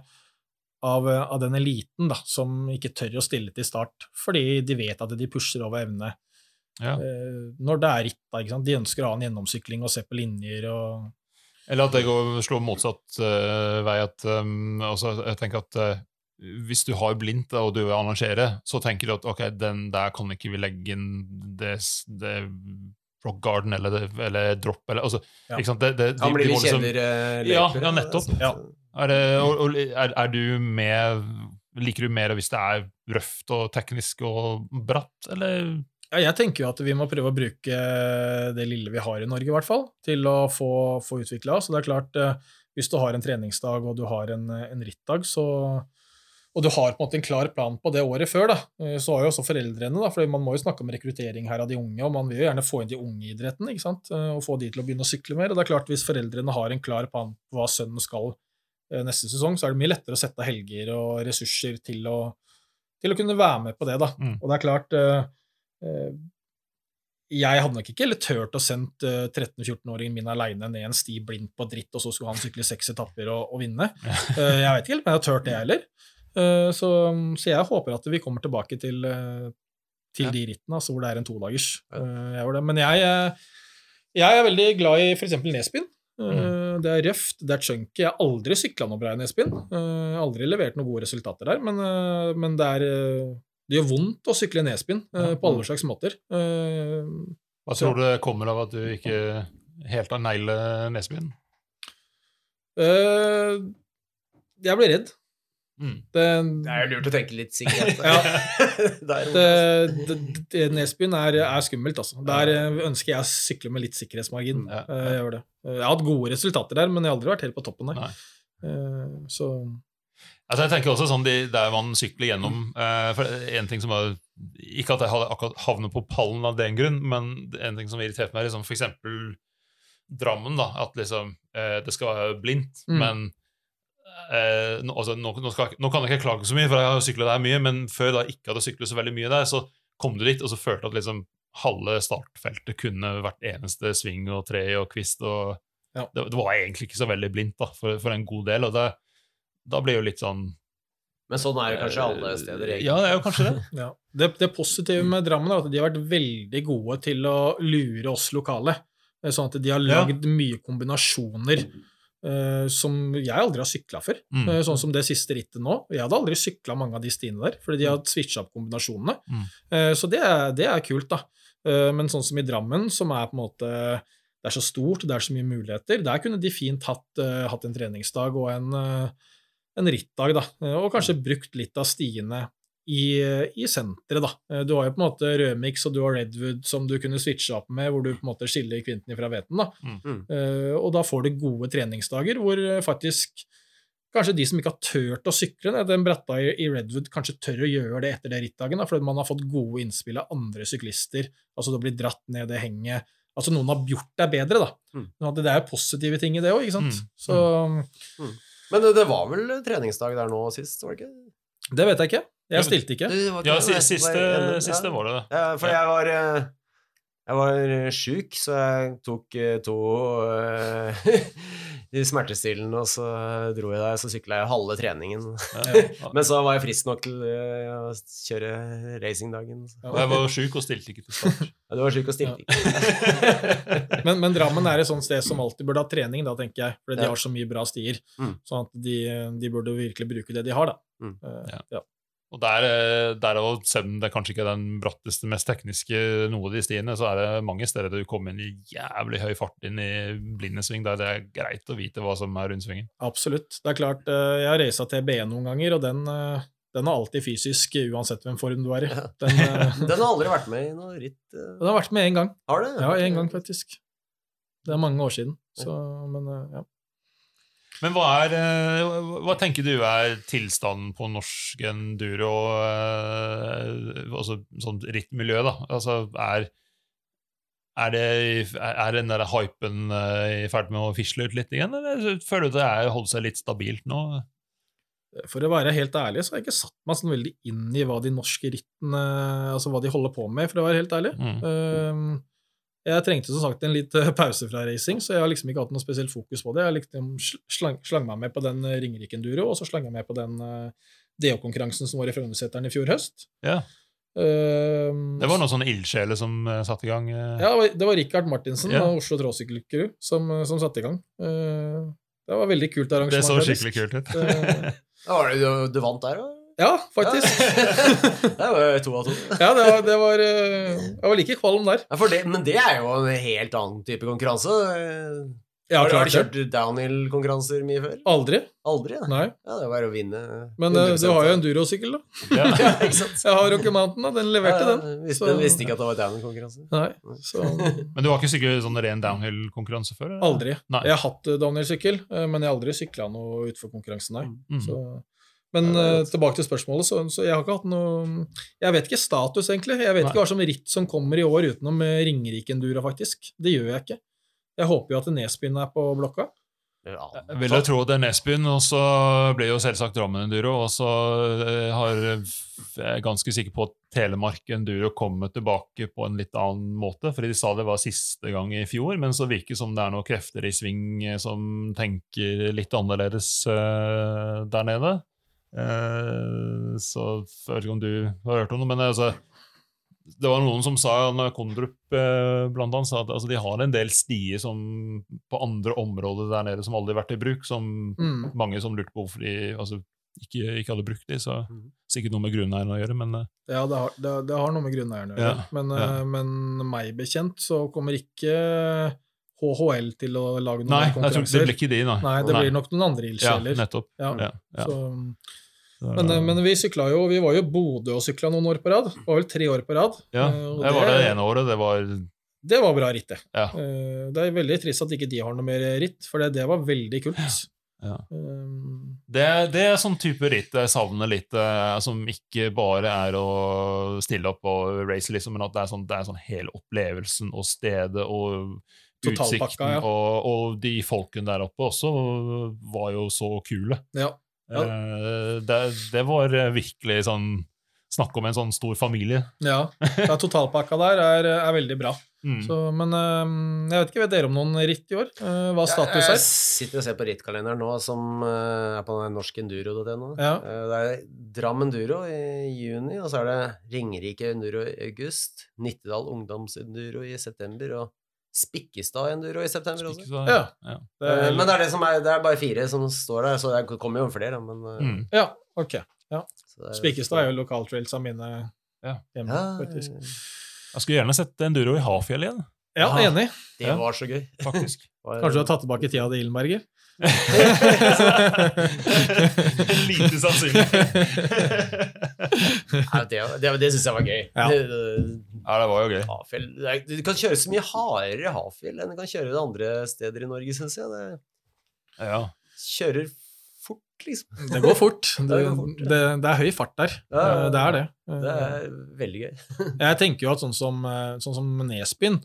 av, av den eliten da, som ikke tør å stille til start, fordi de vet at de pusher over evne. Ja. Uh, Når det er ritt, da. ikke sant? De ønsker å ha en gjennomsykling og se på linjer og Eller at det går slår motsatt uh, vei. at um, altså, Jeg tenker at uh, hvis du har blindt og du vil arrangere, så tenker du at ok, den der kan ikke vi legge inn det, det rock garden eller, eller drop eller altså, Ja. ikke sant? Det, det, Kan bli de må litt liksom- kjedeligere Ja, ja, nettopp. Ja. Er, det, og, og, er, er du med Liker du mer hvis det er røft og teknisk og bratt, eller Ja, jeg tenker jo at vi må prøve å bruke det lille vi har i Norge, i hvert fall, til å få, få utvikla oss. Så det er klart, eh, hvis du har en treningsdag og du har en, en rittdag, så og du har på en måte en klar plan på det året før, da, eh, så har jo også foreldrene da, for Man må jo snakke om rekruttering her av de unge, og man vil jo gjerne få inn de unge i idretten ikke sant? eh, og få de til å begynne å sykle mer. og det er klart Hvis foreldrene har en klar plan på hva sønnen skal eh, neste sesong, så er det mye lettere å sette av helger og ressurser til å, til å kunne være med på det. da. Mm. Og det er klart eh, eh, Jeg hadde nok ikke eller turt å sendt eh, 13-14-åringen min aleine ned en sti blind på dritt, og så skulle han sykle seks etapper og, og vinne. Eh, jeg vet ikke helt, men jeg har turt det heller. Eh, så, så jeg håper at vi kommer tilbake til, eh, til Ja. de rittene, altså hvor det er en todagers. Ja. Eh, jeg. Men jeg, eh, jeg er veldig glad i f.eks. Nesbyen. Eh, Mm. Det er røft, det er chunky. Jeg har aldri sykla noe bra i Nesbyen. Eh, aldri levert noen gode resultater der, men, eh, men det er eh, det gjør vondt å sykle Nesbyen eh, på alle slags måter. Uh, Hva tror du det kommer av at du ikke helt har neglet Nesbyen? Uh, jeg blir redd. Mm. Det, Det er jo lurt å tenke litt sikkerhet. Ja. Nesbyen er, er skummelt, altså. Der ønsker jeg å sykle med litt sikkerhetsmargin. Ja. ja. Jeg gjør det. Jeg har hatt gode resultater der, men jeg har aldri vært helt på toppen der. Nei. Eh, så Altså jeg tenker også sånn de, Der man sykler gjennom eh, for en ting som var, Ikke at jeg hadde akkurat havnet på pallen av den grunn, men en ting som irriterte meg, er liksom f.eks. Drammen. da, At liksom eh, det skal være blindt, Mm. men eh, nå, altså, nå, nå, skal, nå kan jeg ikke klage så mye, for jeg har sykla der mye, men før da ikke hadde syklet så veldig mye der, så kom du dit, og så følte jeg at liksom halve startfeltet kunne vært eneste sving og tre og kvist. og Ja. det, det var egentlig ikke så veldig blindt da, for, for en god del. og det, da blir jo litt sånn Men sånn er det kanskje alle steder. egentlig. Ja, det er jo kanskje det. Ja. Det, det positive med Drammen er at de har vært veldig gode til å lure oss lokale. Eh, Sånn at de har Ja. mye kombinasjoner uh, som jeg aldri har sykla før. Mm. Uh, sånn som det siste rittet nå. Jeg hadde aldri sykla mange av de stiene der, fordi de har switcha opp kombinasjonene. Mm. Uh, så det er, det er kult, da. Eh, men sånn som i Drammen, som er på en måte Det er så stort, det er så mye muligheter. Der kunne de fint hatt, eh, hatt en treningsdag og en, eh, en rittdag, da. Og kanskje brukt litt av stiene i, i senteret, da. Eh, Du har jo på en måte Rødmix og du har Redwood som du kunne switche opp med, hvor du på en måte skiller kvinten fra hveten. da. Mm. Uh, og da får du gode treningsdager hvor eh, faktisk kanskje de som ikke har turt å sykle ned den bratta i, Redwood, kanskje tør å gjøre det etter det rittdagen, da, fordi man har fått gode innspill av andre syklister. Altså det blir dratt ned det henget. Altså noen har gjort deg bedre, da. Mm. Det er jo positive ting i det òg, ikke sant. Mm. Så Men det, var vel treningsdag der nå sist, var det ikke? det vet jeg ikke. Jeg stilte ikke. Det var ikke Ja, siste, siste var det det. Ja, for jeg var eh, Jeg var sjuk, så jeg tok eh, to uh, smertestillende, og så dro jeg der, så sykla jeg halve treningen. Men så var jeg frisk nok til eh, å kjøre racingdagen. Og jeg var sjuk og stilte ikke til start. Ja, du var sjuk og stilte ikke. Men, men Drammen er et sånt sted som alltid burde ha trening, da, tenker jeg. For de har så mye bra stier. Mm. Sånn at de, de burde virkelig bruke det de har, da. Mm. Eh, Ja. Og der, eh, der og selv om det kanskje ikke er den bratteste, mest tekniske noe av de stiene, så er det mange steder du kommer inn i jævlig høy fart inn i blindesving, der det er greit å vite hva som er rundt svingen. Absolutt. Det er klart, eh, jeg har raca TB noen ganger, og den, eh, den er alltid fysisk, uansett hvem form du er i. Den, Den har aldri vært med i noe ritt. den har vært med én gang. Har det? Ja, én gang, faktisk. Det er mange år siden. Så, men ja. Men hva, er, eh, hva tenker du er tilstanden på norsk enduro, eh, altså sånn rittmiljø, da? Altså, er, er, det, er den der hypen eh, i ferd med å fisle ut litt igjen, eller føler du det er holdt seg litt stabilt nå? For å være helt ærlig, så har jeg ikke satt meg sånn veldig inn i hva de norske rittene Altså hva de holder på med, for å være helt ærlig. Mm. Um, jeg trengte som sagt en litt eh, pause fra racing, så jeg har liksom ikke hatt noe spesielt fokus på det. Jeg liksom slang, slang meg med på den eh, Ringerike Enduro, og så slang jeg med på den uh, DO-konkurransen som var i Frognerseteren i fjor høst. Ja. Uh, Det var noen sånne ildsjeler som uh, satte i gang. Uh... Ja, det var- det var Richard Martinsen yeah. av Oslo Tråsykkelcrew som, eh, som satte i gang. Uh, det var veldig kult arrangement. det så skikkelig kult ut. Uh, Ja, var det, du, du vant der, da? Ja, faktisk. det var to av to. Ja, det var, det var, eh, jeg var like kvalm der. Ja, for det, men det er jo en helt annen type konkurranse. Ja, har, har du kjørt downhill-konkurranser mye før? Aldri. Aldri? Da. Nei. Ja, det er bare å vinne. Men eh, 100% du har jo endurosykkel, da. Ja. ja, ikke sant? Jeg har Rocky Mountain, da. Den leverte Ja, den. Visste, den visste ikke at det var downhill-konkurranse. Nei, så Men du har ikke sikkert sånn ren downhill-konkurranse før? eller? aldri. Nei. Jeg har hatt eh, downhill-sykkel, men jeg har aldri sykla noe utenfor konkurransen, nei. Mm. Så, men godt. tilbake til spørsmålet, så, så jeg har ikke hatt noe Jeg vet ikke status, egentlig. Jeg vet Nei. ikke hva som ritt som kommer i år utenom eh, Ringerike Endura, faktisk. Det gjør jeg ikke. Jeg håper jo at Nesbyen er på blokka. Ja. Jeg vil jo tro det er Nesbyen, og så blir jo selvsagt Drammen Enduro. Og så eh, har jeg er ganske sikker på at Telemark Enduro kommer tilbake på en litt annen måte. fordi de sa det var siste gang i fjor, men så virker det som det er noen krefter i sving som tenker litt annerledes der nede. Eh, så jeg vet ikke om du har hørt om det, men altså det var noen som sa, Kondrup eh, blant annet, sa at altså, de har en del stier som, på andre områder der nede som aldri har vært i bruk, som Mm. mange som lurte på hvorfor de altså, ikke, ikke hadde brukt de, så Mhm. sikkert noe med grunneieren å gjøre, men eh, Ja, det har, det, det har noe med grunneieren å gjøre. Ja, Men, ja. men meg bekjent så kommer ikke HHL til å lage noen Nei, konkurranser. Nei, det blir ikke de, nei. Nei, det blir nok noen andre ildsjeler. nettopp. Ja, Ja, ja. Så, men, eh, men vi sykla jo Vi var jo Bodø og sykla noen år på rad. Det var vel tre år på rad. ja, det og jeg var det ene året. Det var Det var bra ritt, det. Ja. Eh, Det er veldig trist at ikke de har noe mer ritt, for det, det var veldig kult. Ja. Um, Det, det er sånn type ritt jeg savner litt, eh, som ikke bare er å stille opp og race, liksom, men at det er sånn, det er sånn hele opplevelsen og stedet og utsikten ja. og, og de folkene der oppe også var jo så kule. ja. Ja. Eh, Det, det var virkelig sånn Snakk om en sånn stor familie. ja. ja totalpakka der er, er veldig bra. Mm. Så, men um, jeg vet ikke, vet dere om noen ritt i år? Uh, hva status Jeg, jeg er? sitter og ser på rittkalenderen nå, som eh, er på norskenduro.no. Ja. Eh, Det er Dram Enduro i juni, og så er det Ringerike Enduro i august, Nittedal Ungdomsenduro i september og Spikkestad Enduro i september også. Ja. ja. Det Eh, er, Men det er, det, som er, det er bare fire som står der, så det kommer jo flere. Men, eh, Mm. ja, ok. Ja. Spikkestad er jo lokaltrails av mine Ja. hjemme, ja, faktisk. Jeg skulle gjerne sett enduro i Hafjell igjen, Ja, enig. Det var så gøy. faktisk. Kanskje du har tatt tilbake tida til Illenberger? Lite sannsynlig. ja, det det, det syns jeg var gøy. Ja. Det- Ja, det var jo gøy. Hafjell det Du kan kjøre så mye hardere i Hafjell enn du kan kjøre det andre steder i Norge, syns jeg. Det Ja. kjører fort, liksom. Det går fort. Det, Det går fort, ja. det, det er høy fart der. Det er det. Det er veldig gøy. Jeg tenker jo at sånn som, sånn som Nesbyen,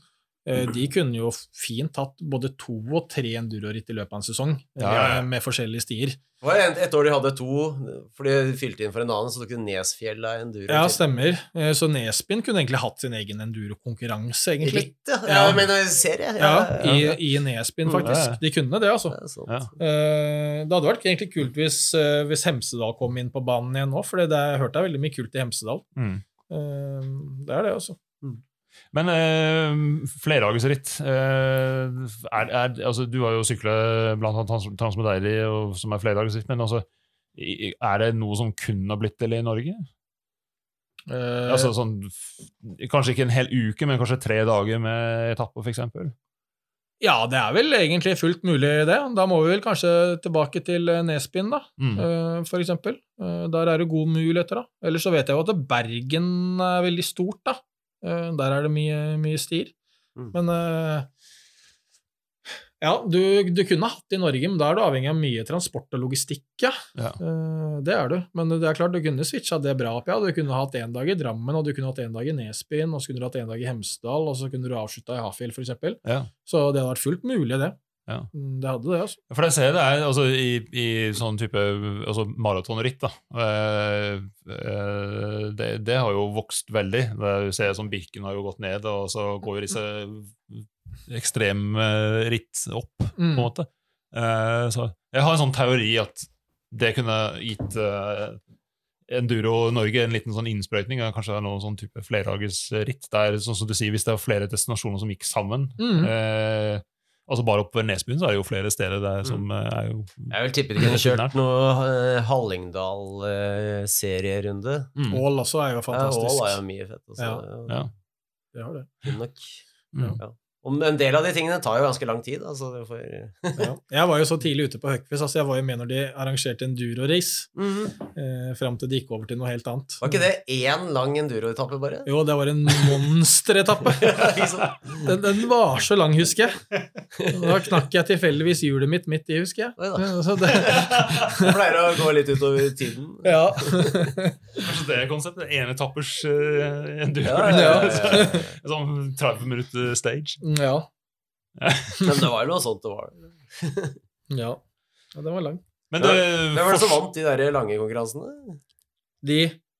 de kunne jo fint hatt både to og tre enduroritt i løpet av en sesong, Ja, ja, ja. eh, med forskjellige stier. Det var et, et år de hadde to, for de fylte inn for en annen, så tok de Nesfjella Enduro. Ja, stemmer. Eh, Så Nesbyen kunne egentlig hatt sin egen endurokonkurranse, egentlig. Litt, ja. Ja. ja. Men en serie. Ja, ja. i, i Nesbyen, Mm, faktisk. ja, ja. De kunne det, altså. Det. Ja. Eh, Det hadde vært egentlig kult hvis, eh, hvis Hemsedal kom inn på banen igjen nå, for det er, jeg hørte er veldig mye kult i Hemsedal. Mm. Eh, Det er det, altså. Men eh, flerdagersritt eh, altså, Du har jo sykla blant annet Trans- som er flerdagersritt, men altså, er det noe som kun har blitt det i Norge? Eh, Altså sånn, Kanskje ikke en hel uke, men kanskje tre dager med etappe, f.eks.? Ja, det er vel egentlig fullt mulig, det. Da må vi vel kanskje tilbake til eh, Nesbyen, da, Mm. eh, for eksempel. Eh, Der er det gode muligheter, da. Ellers så vet jeg jo at Bergen er veldig stort, da. Eh, Der er det mye, mye stier. Mm. Men eh, ja, du, du kunne hatt det i Norge, men da er du avhengig av mye transport og logistikk, ja. Ja. Eh, Det er du. Men det er klart, du kunne switcha det bra opp, ja. Du kunne hatt én dag i Drammen, og du kunne hatt én dag i Nesbyen, og så kunne du hatt én dag i Hemsedal, og så kunne du avslutta i Hafjell, eksempel. Ja. Så det hadde vært fullt mulig, det. Ja. Mm, Det hadde det, altså. For jeg ser det er altså, i, i sånn type altså, maratonritt, da. Eh, eh, det, det har jo vokst veldig. Det er- Du ser som Birken har jo gått ned, og så går jo disse ekstremritt opp, på en Mm. måte. Eh, så jeg har en sånn teori at det kunne gitt eh, Enduro Norge en liten sånn innsprøytning. Kanskje det er noen sånn type flerdagersritt. Sånn som du sier, Hvis det er flere destinasjoner som gikk sammen Mm. eh, altså Bare oppover Nesbyen så er det jo flere steder der som mm. er jo Jeg vil tippe de kunne kjørt noe uh, Hallingdal-serierunde. mm. Ål også er jo Ja, fantastisk. Ål er jo mye fett. Altså. Ja. Ja. Det har det. Kunne nok. Mm. Ja. Og en del av de tingene tar jo ganske lang tid. Altså, det får... Ja. Jeg var jo så tidlig ute på Høgfest, altså jeg var jo med når de arrangerte enduro-race, Mhm. eh, fram til de gikk over til noe helt annet. Var ikke det én lang enduro-etappe, bare? Jo, det var en monsteretappe. Den, den var så lang, husker jeg. Da knakk jeg tilfeldigvis hjulet mitt midt i, husker jeg. Så det, Det pleier å gå litt utover tiden. ja. Kanskje det er konseptet? Enetappers uh, enduro? Ja, ja, ja, ja, sånn 30 minutter stage? Ja. Men det var jo noe sånt det var. Ja. ja. Den var lang. Men Ja, det, Hvem var det som vant de der lange konkurransene? De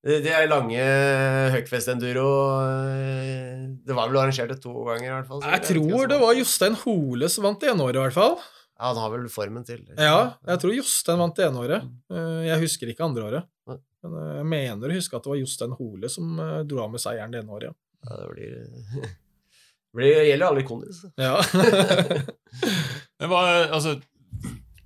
De, de er lange Huckfest Enduro eh, Det var vel arrangert to ganger, i hvert fall. Jeg tror det var Jostein Hole som vant det ene året, i hvert fall. Ja, han har vel formen til. Ja, jeg tror Jostein vant det ene året. Eh, Jeg husker ikke andre året. Men eh, jeg mener å huske at det var Jostein Hole som dro av med seieren det ene året. Ja, det blir det gjelder gjelder alle kondis. Ja. Men hva, altså,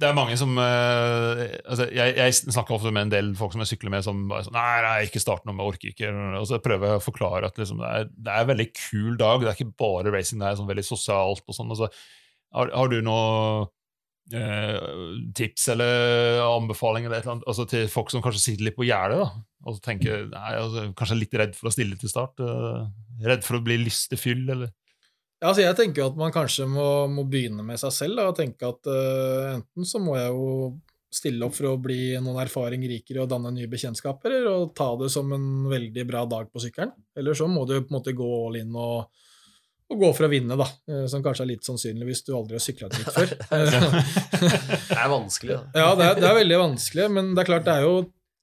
det er mange som eh, altså, jeg, jeg snakker ofte med en del folk som jeg sykler med, som bare sånn Nei, nei ikke start noe, jeg orker ikke. Og så prøver jeg å forklare at liksom, det, er, det er en veldig kul dag. Det er ikke bare racing, det er sånn veldig sosialt og sånn. Altså, har, har du noe eh, tips eller anbefaling eller eller annet, altså, til folk som kanskje sitter litt på gjerdet? og så tenker nei, altså, Kanskje litt redd for å stille til start? eh, redd for å bli listefyll eller? Ja, altså jeg tenker jo at man kanskje må, må begynne med seg selv da, og tenke at uh, enten så må jeg jo stille opp for å bli noen erfaring rikere og danne nye bekjentskaper, og ta det som en veldig bra dag på sykkelen. Eller så må du på en måte gå all in og, og gå for å vinne, da. Uh, som kanskje er litt sannsynlig hvis du aldri har sykla et ritt før. Det er vanskelig, da. ja, det er, det er veldig vanskelig, men det er klart det er jo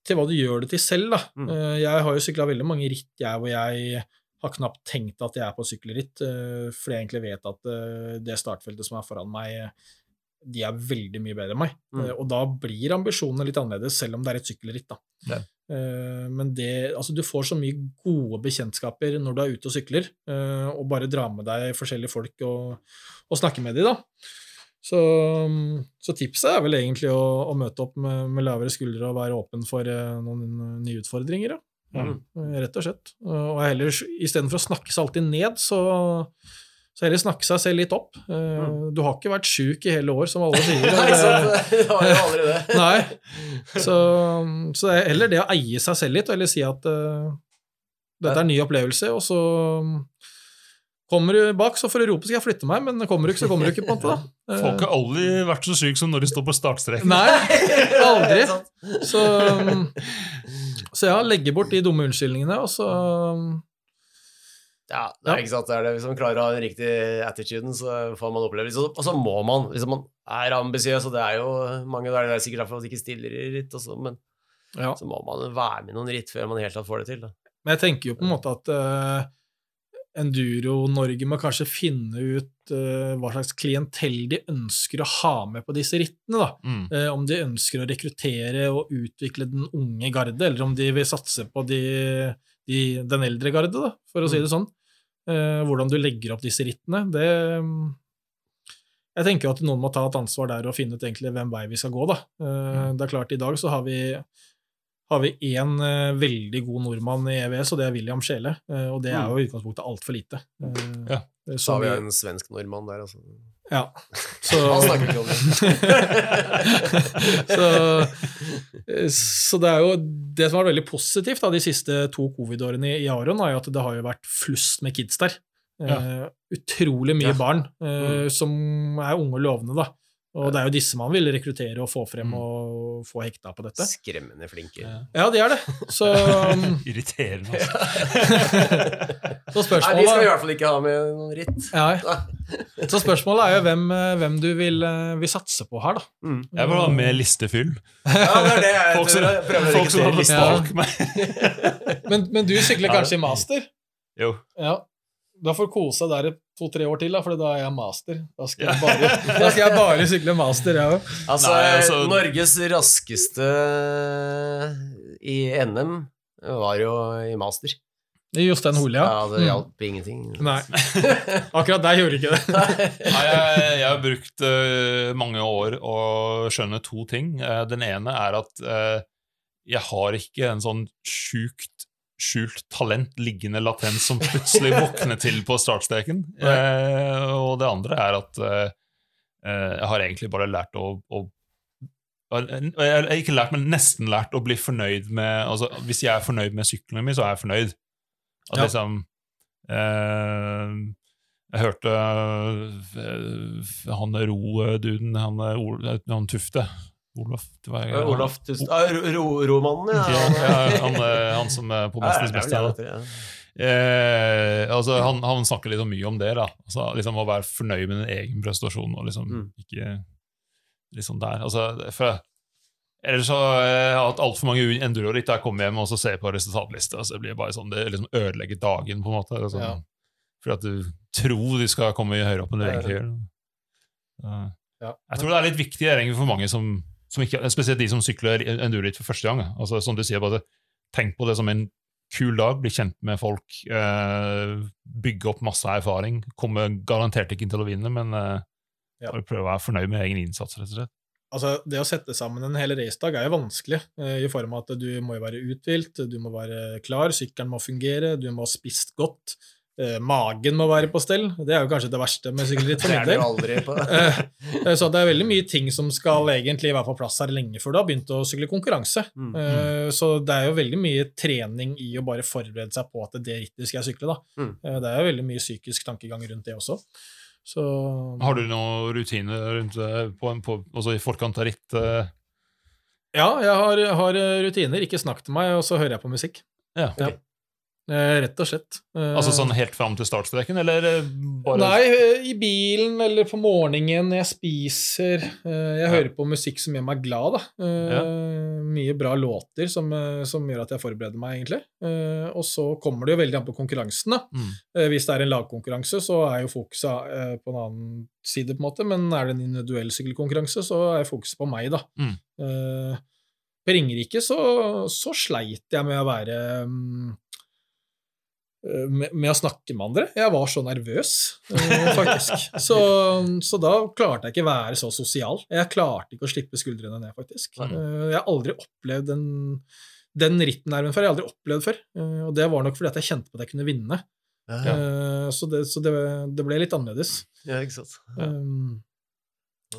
til hva du gjør det til selv, da. Mm. Uh, jeg har jo sykla veldig mange ritt, jeg, hvor jeg har knapt tenkt at jeg er på sykkelritt, uh, fordi jeg egentlig vet at uh, det startfeltet som er foran meg, de er veldig mye bedre enn meg. Mm. Og da blir ambisjonene litt annerledes, selv om det er et sykkelritt. da. Ja. Men det, altså du får så mye gode bekjentskaper når du er ute og sykler, og bare drar med deg forskjellige folk og, og snakker med dem. da. Så, så tipset er vel egentlig å, å møte opp med, med lavere skuldre og være åpen for noen nye utfordringer. Ja. Ja, Mm. rett og slett. Og heller, istedenfor å snakke seg alltid ned, så, så heller snakke seg selv litt opp. Eh, Mm. Du har ikke vært sjuk i hele år, som alle sier. Nei, Det- sant? Det var jo aldri det. Nei. Så, så det er heller det å eie seg selv litt, og heller si at uh, dette er en ny opplevelse, og så kommer du bak, så får du rope 'skal jeg flytte meg', men kommer du ikke, så kommer du ikke, på en måte. da. Eh, Folk har aldri vært så syke som når de står på startstreken. Nei, aldri. Så, så ja, legge bort de dumme unnskyldningene, og så Ja, det er ikke sant. Det er det. Hvis man klarer å ha den riktige attituden, så får man oppleve det. Og så må man, hvis man er ambisiøs, og det er jo mange der, det er sikkert derfor de ikke stiller i ritt, så, men ja. så må man være med i noen ritt før man helt tatt får det til. Da. Men jeg tenker jo på en måte at eh, Enduro-Norge må kanskje finne ut uh, hva slags klientell de ønsker å ha med på disse rittene. da. Mm. Uh, om de ønsker å rekruttere og utvikle den unge garde, eller om de vil satse på de, de, den eldre garde, da, for å si det sånn. Uh, hvordan du legger opp disse rittene, det um, Jeg tenker at noen må ta et ansvar der og finne ut egentlig hvem vei vi skal gå, da. Mm. det er klart, i dag så har vi har vi én eh, veldig god nordmann i EVS, og det er William Sjele, Eh, og det er jo i utgangspunktet altfor lite. Eh, Ja. Så har vi en svensk nordmann der, altså. ja. Så, Han snakker ikke om det. så, så det er jo Det som har vært veldig positivt da, de siste to covid-årene i, Aron, er jo at det har jo vært flust med kids der. Eh, utrolig mye Ja. barn uh, Mm. som er unge og lovende, da. Og det er jo disse man vil rekruttere og få frem Mm. og få hekta på dette. Skremmende flinke. Ja. De er det. Så, um, Irriterende. Altså. så Nei, de skal vi i hvert fall ikke ha med noen ritt. ja, Så spørsmålet er jo hvem, eh, hvem du vil, eh, vil satse på her, da. Mm. Jeg vil ha med listefyll. Ja, det er det jeg Folk som, prøver å folk som har rekruttere Ja. meg. Men, men du sykler kanskje i master? Jo. Ja. Da får du kose deg der i to-tre år til, da, for da er jeg master. Da skal jeg bare, da skal jeg bare sykle master, jeg òg. Altså, altså- Norges raskeste i NM var jo i master. Jostein Hole, ja. Ja, det Mm. hjalp ingenting. Nei. Akkurat der gjorde ikke det. Nei, jeg, jeg har brukt eh, mange år å skjønne to ting. Eh, den ene er at eh, jeg har ikke en sånn sjukt skjult talent liggende latent som plutselig våkner til på startstreken. Eh, og det andre er at eh, eh, jeg har egentlig bare lært å, å jeg har ikke lært, men nesten lært å bli fornøyd med altså, Hvis jeg er fornøyd med sykkelen min, så er jeg fornøyd. At Ja. liksom eh, Jeg hørte eh, han ro-duden, han, eh, han Tufte Olof det var, Ja, Olof Tust... Ah, ro, ro, ja. Ja, han, eh, han som er på Mesternes er beste. ja. Eh, altså, han, han snakker litt mye om det. da altså, liksom Å være fornøyd med din egen prestasjon og liksom Mm. ikke liksom der. Altså, for Ellers så har jeg hatt altfor mange enduro-ritt der jeg kommer hjem og så ser på resultatlista. Så det blir bare sånn, det liksom ødelegger dagen, på en måte. Sånn, Ja. For at du tror du skal komme høyere opp enn du egentlig gjør. Ja. Jeg tror det er litt viktig egentlig, for mange som ikke, spesielt de som sykler enduro-ritt for første gang. Altså, som du sier, bare tenk på det som en kul dag, bli kjent med folk, eh, bygge opp masse erfaring. Kommer garantert ikke til å vinne, men eh, Ja. prøve å være fornøyd med egen innsats, rett og slett. Altså, det å sette sammen en hel racedag er jo vanskelig, eh, i form av at du må jo være uthvilt, du må være klar, sykkelen må fungere, du må ha spist godt. Eh, magen må være på stell. Det er jo kanskje det verste med sykkelritt for min del. Så det er veldig mye ting som skal egentlig være på plass her lenge før du har begynt å sykle konkurranse. Mm. Eh, Så det er jo veldig mye trening i å bare forberede seg på at det rittet skal jeg sykle. da. Mm. Eh, Det er jo veldig mye psykisk tankegang rundt det også. Så Har du noen rutiner rundt det på, en- på, altså i forkant av ritt? ja, jeg har, har rutiner. Ikke snakk til meg, og så hører jeg på musikk. Ja. Ja. Eh, Rett og slett. Eh, Altså sånn helt fram til startstreken, eller eh, bare Nei, i bilen eller på morgenen jeg spiser. Jeg Ja. hører på musikk som gjør meg glad, da. Ja. Mye bra låter som, som gjør at jeg forbereder meg, egentlig. Og så kommer det jo veldig an på konkurransen, da. Mm. Hvis det er en lagkonkurranse, så er jo fokuset på en annen side, på en måte. Men er det en individuell sykkelkonkurranse, så er fokuset på meg, da. Mm. På Ringerike så, så sleit jeg med å være mm, med, med å snakke med andre. Jeg var så nervøs, eh, faktisk. Så, så da klarte jeg ikke å være så sosial. Jeg klarte ikke å slippe skuldrene ned, faktisk. Eh, Jeg har aldri opplevd den, den rittnerven før. Jeg har aldri opplevd før. Eh, Og det var nok fordi at jeg kjente på at jeg kunne vinne. Ja, Eh, Så, det, så det, det ble litt annerledes. ja, ikke sant. Um,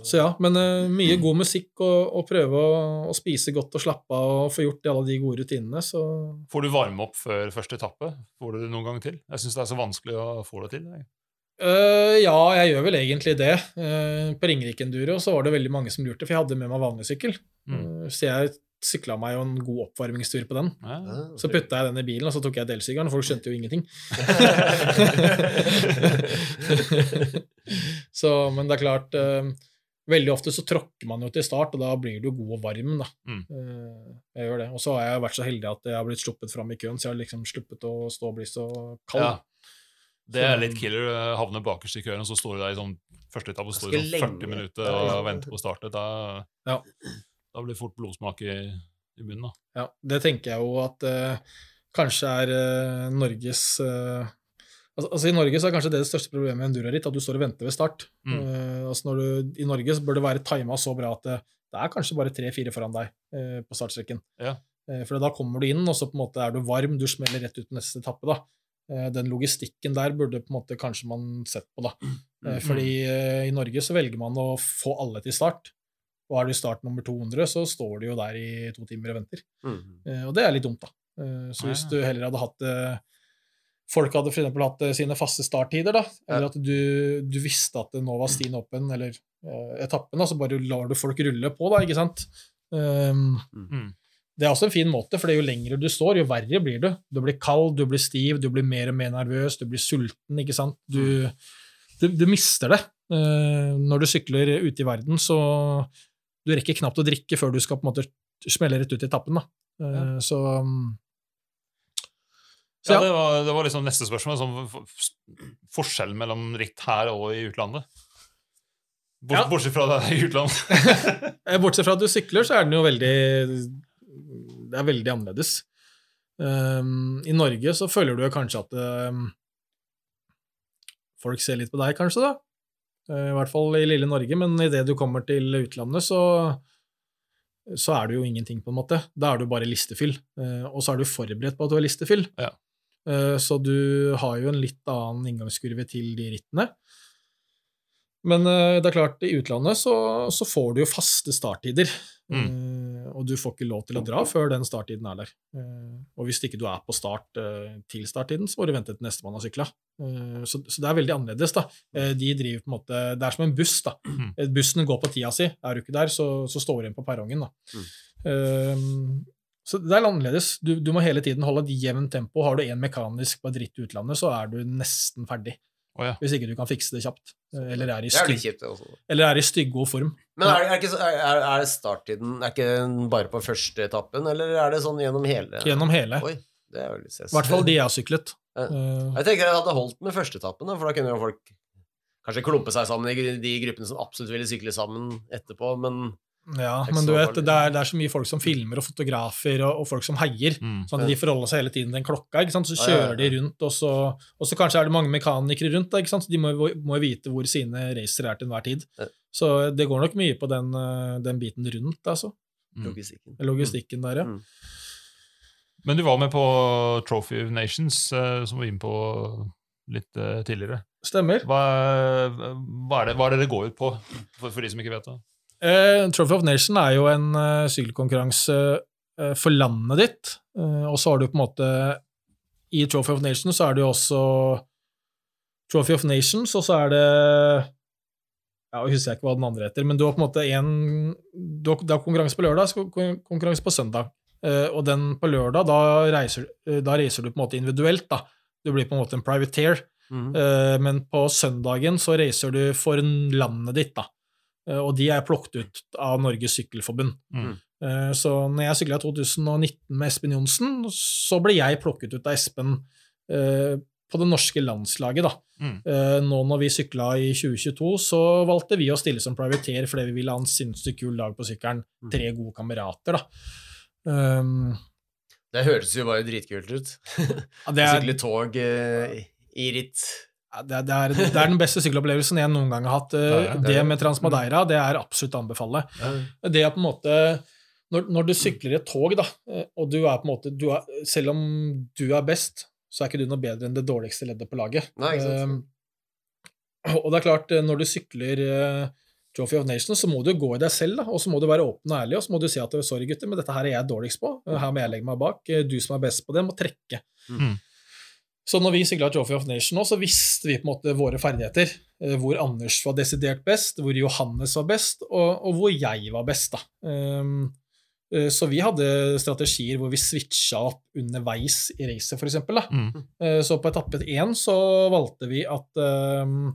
så ja, men uh, mye god musikk og, og prøve å, å spise godt og slappe av og få gjort alle de gode rutinene, så Får du varme opp før første etappe? Får du det noen gang til? Jeg syns det er så vanskelig å få det til. jeg. Uh, Ja, jeg gjør vel egentlig det. Uh, på Ringerike Enduro så var det veldig mange som lurte, for jeg hadde med meg vanlig sykkel. Mm. Eh, så jeg sykla meg jo en god oppvarmingstur på den. Ja. Ja, Så putta jeg den i bilen, og så tok jeg delsykkelen, og folk skjønte jo ingenting. så, men det er klart eh, Veldig ofte så tråkker man jo til start, og da blir du god og varm. da. Mm. Eh, jeg gjør det. Og så har jeg vært så heldig at jeg har blitt sluppet fram i køen, så jeg har liksom sluppet å stå og bli så kald. Ja. Det er litt killer. Du havner bakerst i køen, og så står du der i sånn første etappe står i sånn 40 minutter og venter på startet. Da, Ja. da blir det fort blodsmak i, i munnen. da. Ja, det tenker jeg jo at uh, kanskje er uh, Norges eh, altså, altså I Norge så er kanskje det det største problemet med enduroritt, at du står og venter ved start. Mm. Uh, altså når du, I Norge så bør det være tima så bra at det, det er kanskje bare tre-fire foran deg uh, på startstreken. Ja. Uh, for da kommer du inn, og så på en måte er du varm, du smeller rett ut neste etappe. da. Den logistikken der burde på en måte kanskje man sett på, da. Mm. fordi i Norge så velger man å få alle til start. Og er du i start nummer 200, så står du jo der i to timer og venter. Mm. Eh, Og det er litt dumt, da. Eh, Så hvis du heller hadde hatt eh, Folk hadde eksempel hatt eh, sine faste starttider, da. Eller at du, du visste at det nå var stien åpen, eller uh, etappen, da, så bare lar du folk rulle på, da, ikke sant. Um, Mm. det er også en fin måte, for jo lengre du står, jo verre blir du. Du blir kald, du blir stiv, du blir mer og mer nervøs, du blir sulten, ikke sant. Du, du, du mister det. Uh, når du sykler ute i verden, så du rekker knapt å drikke før du skal på en måte smelle rett ut i etappen. Da. Eh, Så, um, så Ja, det, var, det var liksom neste spørsmål. Sånn, for- for- forskjell mellom ritt her og i utlandet. Bort, Ja. Bortsett fra det i utlandet. Eh, Bortsett fra at du sykler, så er den jo veldig Det er veldig annerledes. Um, I Norge så føler du jo kanskje at um, folk ser litt på deg, kanskje, da. Eh, I hvert fall i lille Norge, men idet du kommer til utlandet, så så er du jo ingenting, på en måte. Da er du bare listefyll. Eh, og så er du forberedt på at du er listefyll. Ja. Eh, så du har jo en litt annen inngangskurve til de rittene. Men eh, det er klart, i utlandet så, så får du jo faste starttider. Mm. og du får ikke lov til å dra før den starttiden er der. Eh, og hvis ikke du er på start eh, til starttiden, så må du vente til nestemann har sykla. Eh, så, så det er veldig annerledes. da. Eh, de driver på en måte, Det er som en buss. da. Mm. Eh, Bussen går på tida si. Er du ikke der, så, så står du igjen på perrongen. da. Mm. Eh, så det er annerledes. Du, du må hele tiden holde et jevnt tempo. Har du en mekanisk på dritt i utlandet, så er du nesten ferdig. Oh, ja. Hvis ikke du kan fikse det kjapt. Eh, Eller er i, stygg, kjipt, eller er i styggod form. Men er, det- er, ikke, er, er starttiden Er ikke den bare på første etappen, eller er det sånn gjennom hele Gjennom hele. Oi, det er. I hvert fall de jeg har syklet. Ja. Eh, Jeg tenker jeg hadde holdt med første etappen, for da kunne jo folk kanskje klumpe seg sammen i de gruppene som absolutt ville sykle sammen etterpå, men ja, men du vet, det er, det er så mye folk som filmer, og fotografer, og, og folk som heier. Mm. Sånn at De forholder seg hele tiden til den klokka. ikke sant? Så kjører de rundt, og så, og så kanskje er det mange mekanikere rundt. Ikke sant? Så De må, jo vite hvor sine racere er til enhver tid. Så det går nok mye på den, eh, den biten rundt, altså. Mm. logistikken. Logistikken der, ja. Mm. Men du var med på Trophy of Nations, som vi var inne på litt eh, tidligere. Stemmer. Hva, hva, er det, hva er det det går ut på, for, for de som ikke vet det? Eh, Trophy of Nation er jo en uh, sykkelkonkurranse uh, for landet ditt. Og så har du på en måte I Trophy of Nation så er det jo også Trophy of Nations, og så er det ja, Jeg husker ikke hva den andre heter, men du har på en måte en du har, Det er konkurranse på lørdag, så konkurranse på søndag. Og den på lørdag, da reiser, da reiser du på en måte individuelt. da. Du blir på en måte en privateer. Mm. Men på søndagen så reiser du for landet ditt, da. Eh, og de er plukket ut av Norges Sykkelforbund. Mm. Eh, så når jeg sykla i 2019 med Espen Johnsen, så ble jeg plukket ut av Espen eh, på det norske landslaget, da. Mm. Nå når vi sykla i 2022, så valgte vi å stille som privateer fordi vi ville ha en sinnssykt kul dag på sykkelen. Mm. Tre gode kamerater, da. Um, Det høres jo bare dritkult ut. ja, det, er, sykle tog i ritt. Ja, det, det, er, det er den beste sykkelopplevelsen jeg noen gang har hatt. Ja, ja, det det med Transmadeira det er absolutt å anbefale. Det er på en måte når, når du sykler i et tog, da, og du er på en måte du er, Selv om du er best, så er ikke du noe bedre enn det dårligste leddet på laget. Nei, ikke. Um, og det er klart, eh, når du sykler uh, Trophy of Nations, så må du gå i deg selv, da, og så må du være åpen og ærlig, og så må du si at sorry, gutter, men dette her er jeg dårligst på. Her må jeg legge meg bak. Du som er best på det, må trekke. Mm. Så når vi sykla Trophy of Nation nå, så visste vi på en måte våre ferdigheter. eh, Hvor Anders var desidert best, hvor Johannes var best, og, og hvor jeg var best. da. Um, så vi hadde strategier hvor vi switcha opp underveis i racet, f.eks. Mm. Eh, Så på etappe én så valgte vi at um,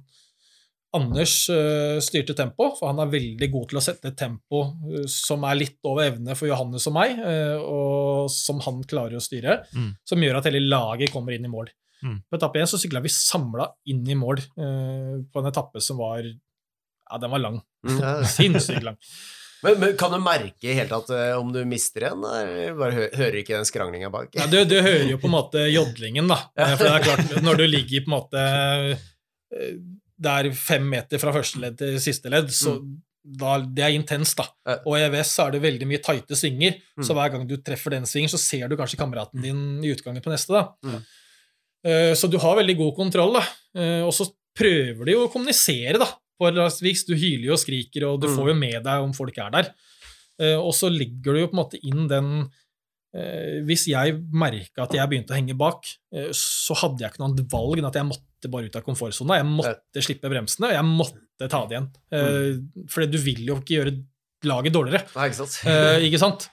Anders uh, styrte tempo, for han er veldig god til å sette et tempo uh, som er litt over evne for Johannes og meg, og som han klarer å styre, Mm. som gjør at hele laget kommer inn i mål. Mm. På etappe én så sykla vi samla inn i mål eh, på en etappe som var Ja, den var lang. Mm. Sinnssykt lang. Men, men kan du merke i hele tatt eh, om du mister en, eller bare hø hører ikke den skranglinga bak? Ja, du, du hører jo på en måte jodlingen, da. For det er klart, når du ligger på en måte eh, Det er fem meter fra første ledd til siste ledd, så da, det er intenst, da. Og i EVS så er det veldig mye tighte svinger, Mm. så hver gang du treffer den svingen, så ser du kanskje kameraten din i utgangen på neste, da. Mm. Eh, Så du har veldig god kontroll, da. Eh, Og så prøver de jo å kommunisere, da. På et eller annet vis. Du hyler jo og skriker, og du Mm. får jo med deg om folk er der. Eh, Og så legger du jo på en måte inn den Hvis jeg merka at jeg begynte å henge bak, så hadde jeg ikke noe annet valg enn at jeg måtte bare ut av komfortsona. Jeg måtte slippe bremsene, og jeg måtte ta det igjen. Mm. For du vil jo ikke gjøre laget dårligere. Nei, ikke sant? Ikke sant?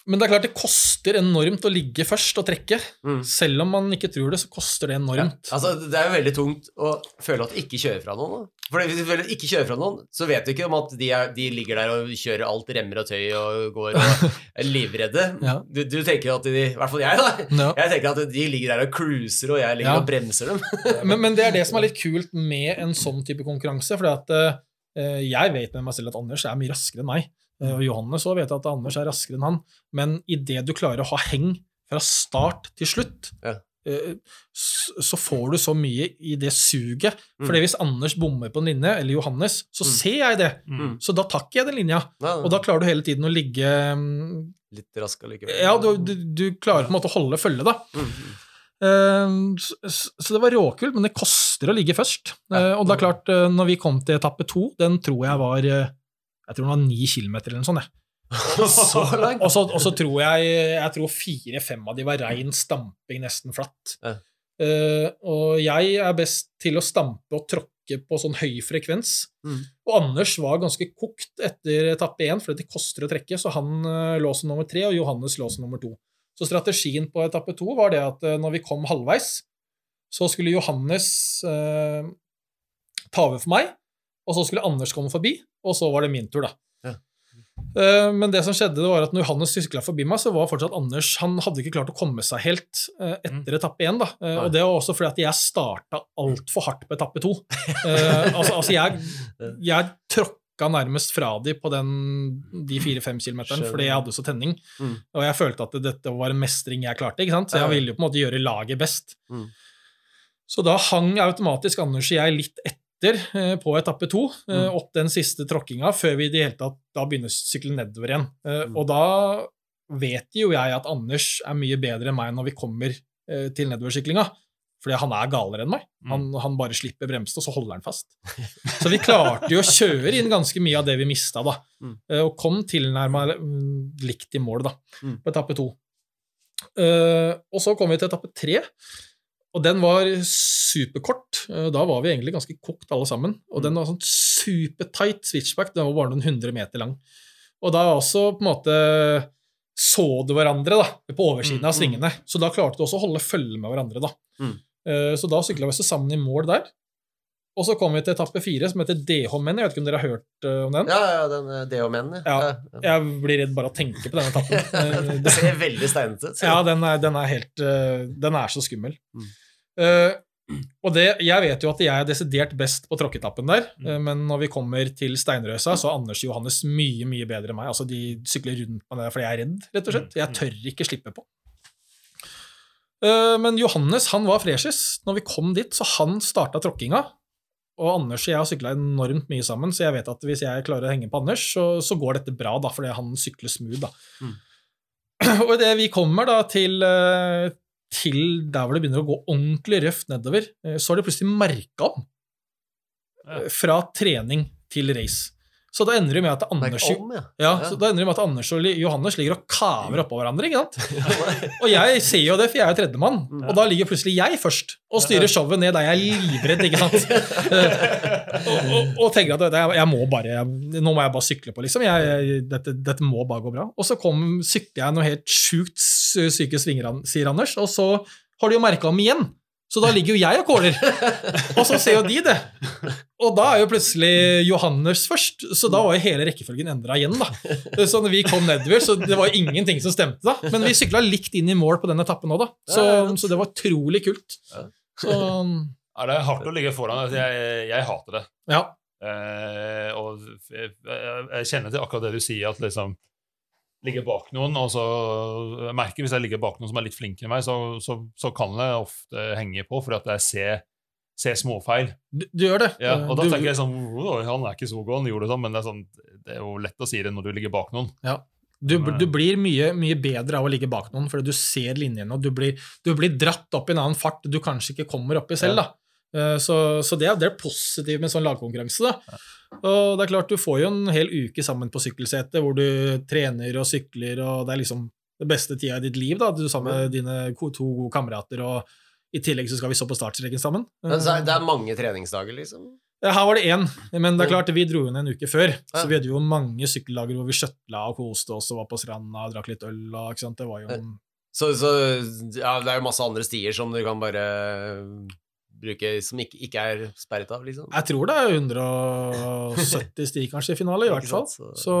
Eh, men det er klart det koster enormt å ligge først og trekke. Mm. Selv om man ikke tror det, så koster det enormt. Altså, det er jo veldig tungt å føle at du ikke kjører fra noen. Da. For hvis du føler ikke kjører fra noen, så vet du ikke om at de, er, de ligger der og kjører alt remmer og tøy og går og er livredde. Ja. Du, du tenker at de, i hvert fall jeg, da. Ja. Jeg tenker at de ligger der og cruiser, og jeg ligger Ja. og bremser dem. Men, men det er det som er litt kult med en sånn type konkurranse. For uh, jeg vet med meg selv at Anders er mye raskere enn meg. Eh, og Johannes òg vet at Anders er raskere enn han. Men idet du klarer å ha heng fra start til slutt, Ja. eh, så får du så mye i det suget. Mm. For hvis Anders bommer på en linje, eller Johannes, så Mm. ser jeg det. Mm. Så da takker jeg den linja. Nei, Og da klarer du hele tiden å ligge mm, Litt rask allikevel. Ja, du, du, du klarer på en måte å holde følge, da. Mm. Eh, Så, så det var råkult, men det koster å ligge først. Eh, Og det er klart, når vi kom til etappe to, den tror jeg var Jeg tror den var ni kilometer eller noe sånt. Og så, og så tror jeg jeg tror fire-fem av de var rein stamping, nesten flatt. Ja. Uh, og jeg er best til å stampe og tråkke på sånn høy frekvens. Mm. Og Anders var ganske kokt etter etappe én, fordi det koster å trekke, så han uh, lå som nummer tre, og Johannes lå som nummer to. Så strategien på etappe to var det at uh, når vi kom halvveis, så skulle Johannes ta over for meg, og så skulle Anders komme forbi, og så var det min tur, da. Ja. Eh, Men det som skjedde, det var at når Johannes sykla forbi meg, så var fortsatt Anders Han hadde ikke klart å komme seg helt eh, etter etappe én. da. Eh, Og det var også fordi at jeg starta altfor hardt på etappe to. Altså, altså, jeg, jeg tråkka nærmest fra de på den, de fire-fem kilometerne fordi jeg hadde så tenning. Mm. Og jeg følte at dette var en mestring jeg klarte. ikke sant? Så jeg ville jo på en måte gjøre laget best. Mm. Så da hang automatisk Anders og jeg litt etter eh, på etappe to, eh, Mm. opp den siste tråkkinga, før vi i det hele tatt da begynner å sykle nedover igjen. Eh, Mm. Og da vet jo jeg at Anders er mye bedre enn meg når vi kommer til nedoversyklinga. Fordi han er galere enn meg. Mm. Han, han bare slipper bremsen, og så holder han fast. Så vi klarte jo å kjøre inn ganske mye av det vi mista, da. Mm. Og kom tilnærma mm, likt i mål, da, Mm. på etappe to. Uh, og så kom vi til etappe tre, og den var superkort. Eh, Da var vi egentlig ganske kokt alle sammen. Og Mm. den var sånn supertight switchback, den var bare noen hundre meter lang. Og da også på en måte så du hverandre da, på oversiden Mm, av mm. svingene. Så da klarte du også å holde følge med hverandre. da. Mm. Eh, Så da sykla vi oss sammen i mål der. Og så kom vi til etappe fire, som heter DH-menn. Jeg vet ikke om dere har hørt eh, om den? Ja, ja, den DH-menn. Ja. Jeg blir redd bare av å tenke på denne etappen. Det ser veldig steinete ut. ja, den er, den er helt Den er så skummel. Mm. Eh, og det, jeg vet jo at jeg er desidert best på tråkketappen der, Mm. eh, men når vi kommer til Steinrøsa, så er Anders og Johannes mye mye bedre enn meg. Altså, De sykler rundt meg der fordi jeg er redd, rett og slett. Jeg Mm. tør ikke slippe på. Eh, men Johannes han var freshest. Når vi kom dit, så han starta tråkkinga. Og Anders og jeg har sykla enormt mye sammen, så jeg vet at hvis jeg klarer å henge på Anders, så, så går dette bra, da, fordi han sykler smooth. da. Mm. Og idet vi kommer da til, til der hvor det begynner å gå ordentlig røft nedover, eh, så har det plutselig merka om. Ja. eh, Fra trening til race. Så da ender det med at Anders, om, ja. ja, så da ender det med at Anders og Johannes ligger og kaver oppå hverandre. ikke sant? Og jeg ser jo det, for jeg er jo tredjemann. Mm. Og da ligger plutselig jeg først og styrer showet ned der jeg er livredd. ikke sant? Og, og, og tenker at jeg, jeg må bare, jeg, nå må jeg bare sykle på, liksom. Jeg, jeg, dette, dette må bare gå bra. Og så kom, sykler jeg noe helt sjukt syke svinger, sier Anders, og så har de jo merka om igjen. Så da ligger jo jeg og kåler. Og så ser jo de det. Og da er jo plutselig Johannes først, så da var jo hele rekkefølgen endra igjen. da. Så når vi kom nedover, så det var ingenting som stemte da. Men vi sykla likt inn i mål på den etappen òg, da. Så, så det var utrolig kult. Så Ja, det er hardt å ligge foran. altså, Jeg, jeg hater det. ja. Eh, og jeg, jeg kjenner til akkurat det du sier, at liksom ligge bak noen, og så jeg merker Hvis jeg ligger bak noen som er litt flinkere enn meg, så, så, så kan det ofte henge på, fordi at jeg ser, ser småfeil. Du, du gjør det. Ja, og da du, tenker jeg sånn Han er ikke så god, han gjorde det sånn, men det er, sånn, det er jo lett å si det når du ligger bak noen. du, du blir mye, mye bedre av å ligge bak noen, fordi du ser linjene, og du blir, du blir dratt opp i en annen fart du kanskje ikke kommer opp i selv. da. Eh, Så, så det, er, det positive med sånn lagkonkurranse. da. Og det er klart, Du får jo en hel uke sammen på sykkelsetet hvor du trener og sykler, og det er liksom det beste tida i ditt liv. da, Du sammen med dine to gode kamerater, og i tillegg så skal vi stå på startstreken sammen. Men det er mange treningsdager, liksom? Her var det én, men det er klart, vi dro inn en uke før. Så vi hadde jo mange sykkeldager hvor vi skjøtla og koste oss og var på stranda og drakk litt øl. og ikke sant, Det var jo Så, så ja, det er jo masse andre stier som du kan bare bruke som ikke, ikke er sperret av, liksom? Jeg tror det er 170 sti kanskje i finale, i hvert fall. Så, Så,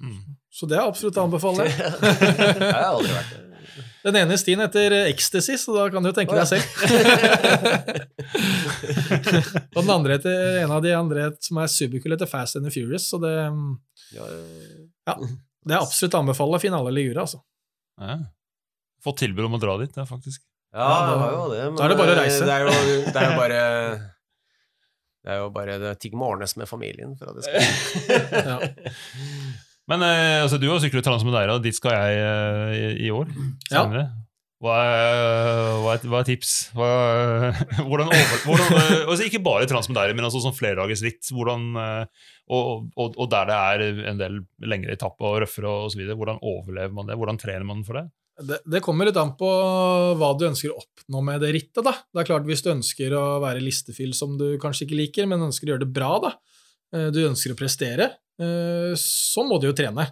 Mm. så det er absolutt å anbefale. jeg har aldri vært der. Den ene stien heter Ecstasy, så da kan du jo tenke deg selv. og den andre heter, en av de andre som er superkule, heter Fast and the Furious, så det, Ja, det er absolutt å anbefale finale Ligura, altså. Ja. Fått tilbud om å dra dit, det, er faktisk. Ja, det var jo det. Men Da er det bare å reise. Det er jo, det er jo bare Det er jo bare det ting må ordnes med familien for at det skal Ja. Men eh, altså, du har syklet Transmedeira, og dit skal jeg eh, i, i år. Ja. Hva er, hva er, hva er tips? Hva, hvordan over, hvordan, eh, altså ikke bare Transmedeira, men altså sånn Hvordan, eh, og, og, og der det er en del lengre etapper og røffere osv. Hvordan overlever man det? Hvordan trener man for det? Det, det kommer litt an på hva du ønsker å oppnå med det rittet. da. Det er klart Hvis du ønsker å være listefyll som du kanskje ikke liker, men ønsker å gjøre det bra, da, eh, du ønsker å prestere, eh, så må du jo trene.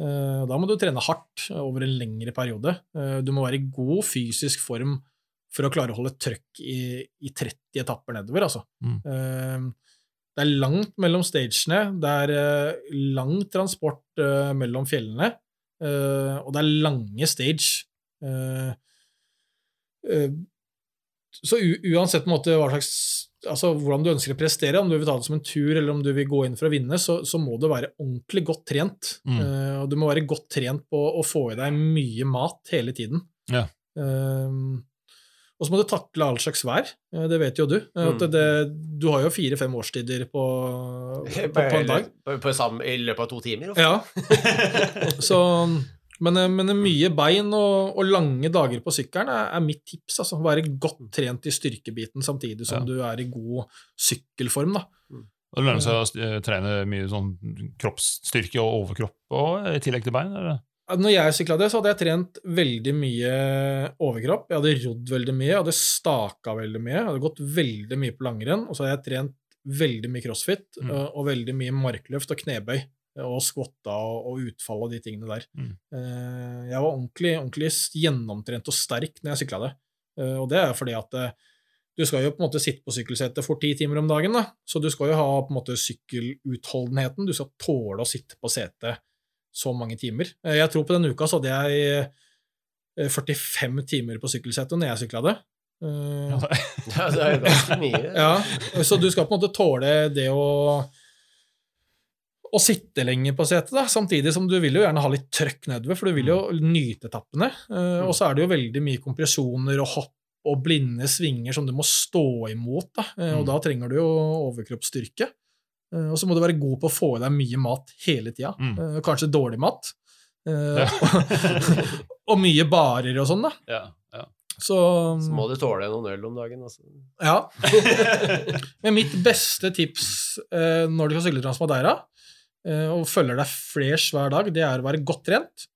Eh, Da må du trene hardt over en lengre periode. Du må være i god fysisk form for å klare å holde trøkk i, i 30 etapper nedover, altså. Mm. Det er langt mellom stagene, det er lang transport mellom fjellene, eh, og det er lange stage. Uh, uh, Så uansett måte slags altså hvordan du ønsker å prestere, om du vil ta det som en tur eller om du vil gå inn for å vinne, så, så må du være ordentlig godt trent. Mm. Og du må være godt trent på å få i deg mye mat hele tiden. Ja. Eh, og så må du takle all slags vær. Eh, det vet jo du. Eh, At Mm. det, du har jo fire-fem årstider på, på, på en dag. På, på, sam- I løpet av to timer? ofte. Ja. Så, Men, eh, men mye bein og, og lange dager på sykkelen er, er mitt tips. altså. Være godt trent i styrkebiten samtidig som Ja. du er i god sykkelform. da. Og Det lønner seg å trene mye sånn kroppsstyrke og overkropp og, i tillegg til bein? Eller? Når jeg sykla det, så hadde jeg trent veldig mye overkropp. Jeg hadde rodd veldig mye, jeg hadde staka veldig mye, jeg hadde gått veldig mye på langrenn, og så hadde jeg trent veldig mye crossfit Mm. øh, og veldig mye markløft og knebøy. Og skvotta og, utfall og de tingene der. Mm. Eh, Jeg var ordentlig, ordentlig gjennomtrent og sterk når jeg sykla det. Eh, Og det er fordi at eh, du skal jo på en måte sitte på sykkelsetet for ti timer om dagen, da. så du skal jo ha på en måte sykkelutholdenheten. Du skal tåle å sitte på setet så mange timer. Eh, Jeg tror på denne uka så hadde jeg eh, 45 timer på sykkelsetet når jeg sykla det. Eh, Ja, det er jo ganske mye. ja, så du skal på en måte tåle det å å sitte lenge på setet, da, samtidig som du vil jo gjerne ha litt trøkk nedover, for du vil jo nyte etappene. Eh, og så er det jo veldig mye kompresjoner og hopp og blinde svinger som du må stå imot, da. Eh, og Mm. da trenger du jo overkroppsstyrke. Eh, og så må du være god på å få i deg mye mat hele tida. Mm. Eh, kanskje dårlig mat. Ja. og mye barer og sånn, da. Ja, ja. Så, Så må du tåle noen øl om dagen. Altså. Ja. Men mitt beste tips eh, når du skal sykle Transmadeira, eh, og følger deg flers hver dag, det er å være godt trent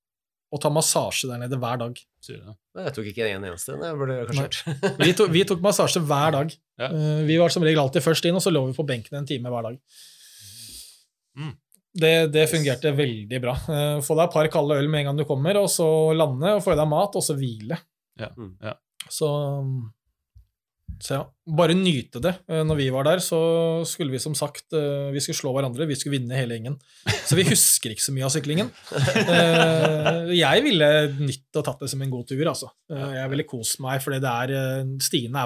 og ta massasje der nede hver dag. Jeg tok ikke en eneste. Jeg burde kanskje gjort. Vi, to, vi tok massasje hver dag. Ja. Eh, vi var som regel alltid først inn, og så lå vi på benken en time hver dag. Mm. Det, det fungerte veldig bra. Eh, få deg et par kalde øl med en gang du kommer, og så lande, og få i deg mat, og så hvile. Ja, Mm. ja. Så, så ja, bare nyte det. Eh, Når vi var der, så skulle vi som sagt eh, vi skulle slå hverandre, vi skulle vinne hele gjengen. Så vi husker ikke så mye av syklingen. Eh, Jeg ville nytt og tatt det som en god tur, altså. Jeg ville kost meg, for det er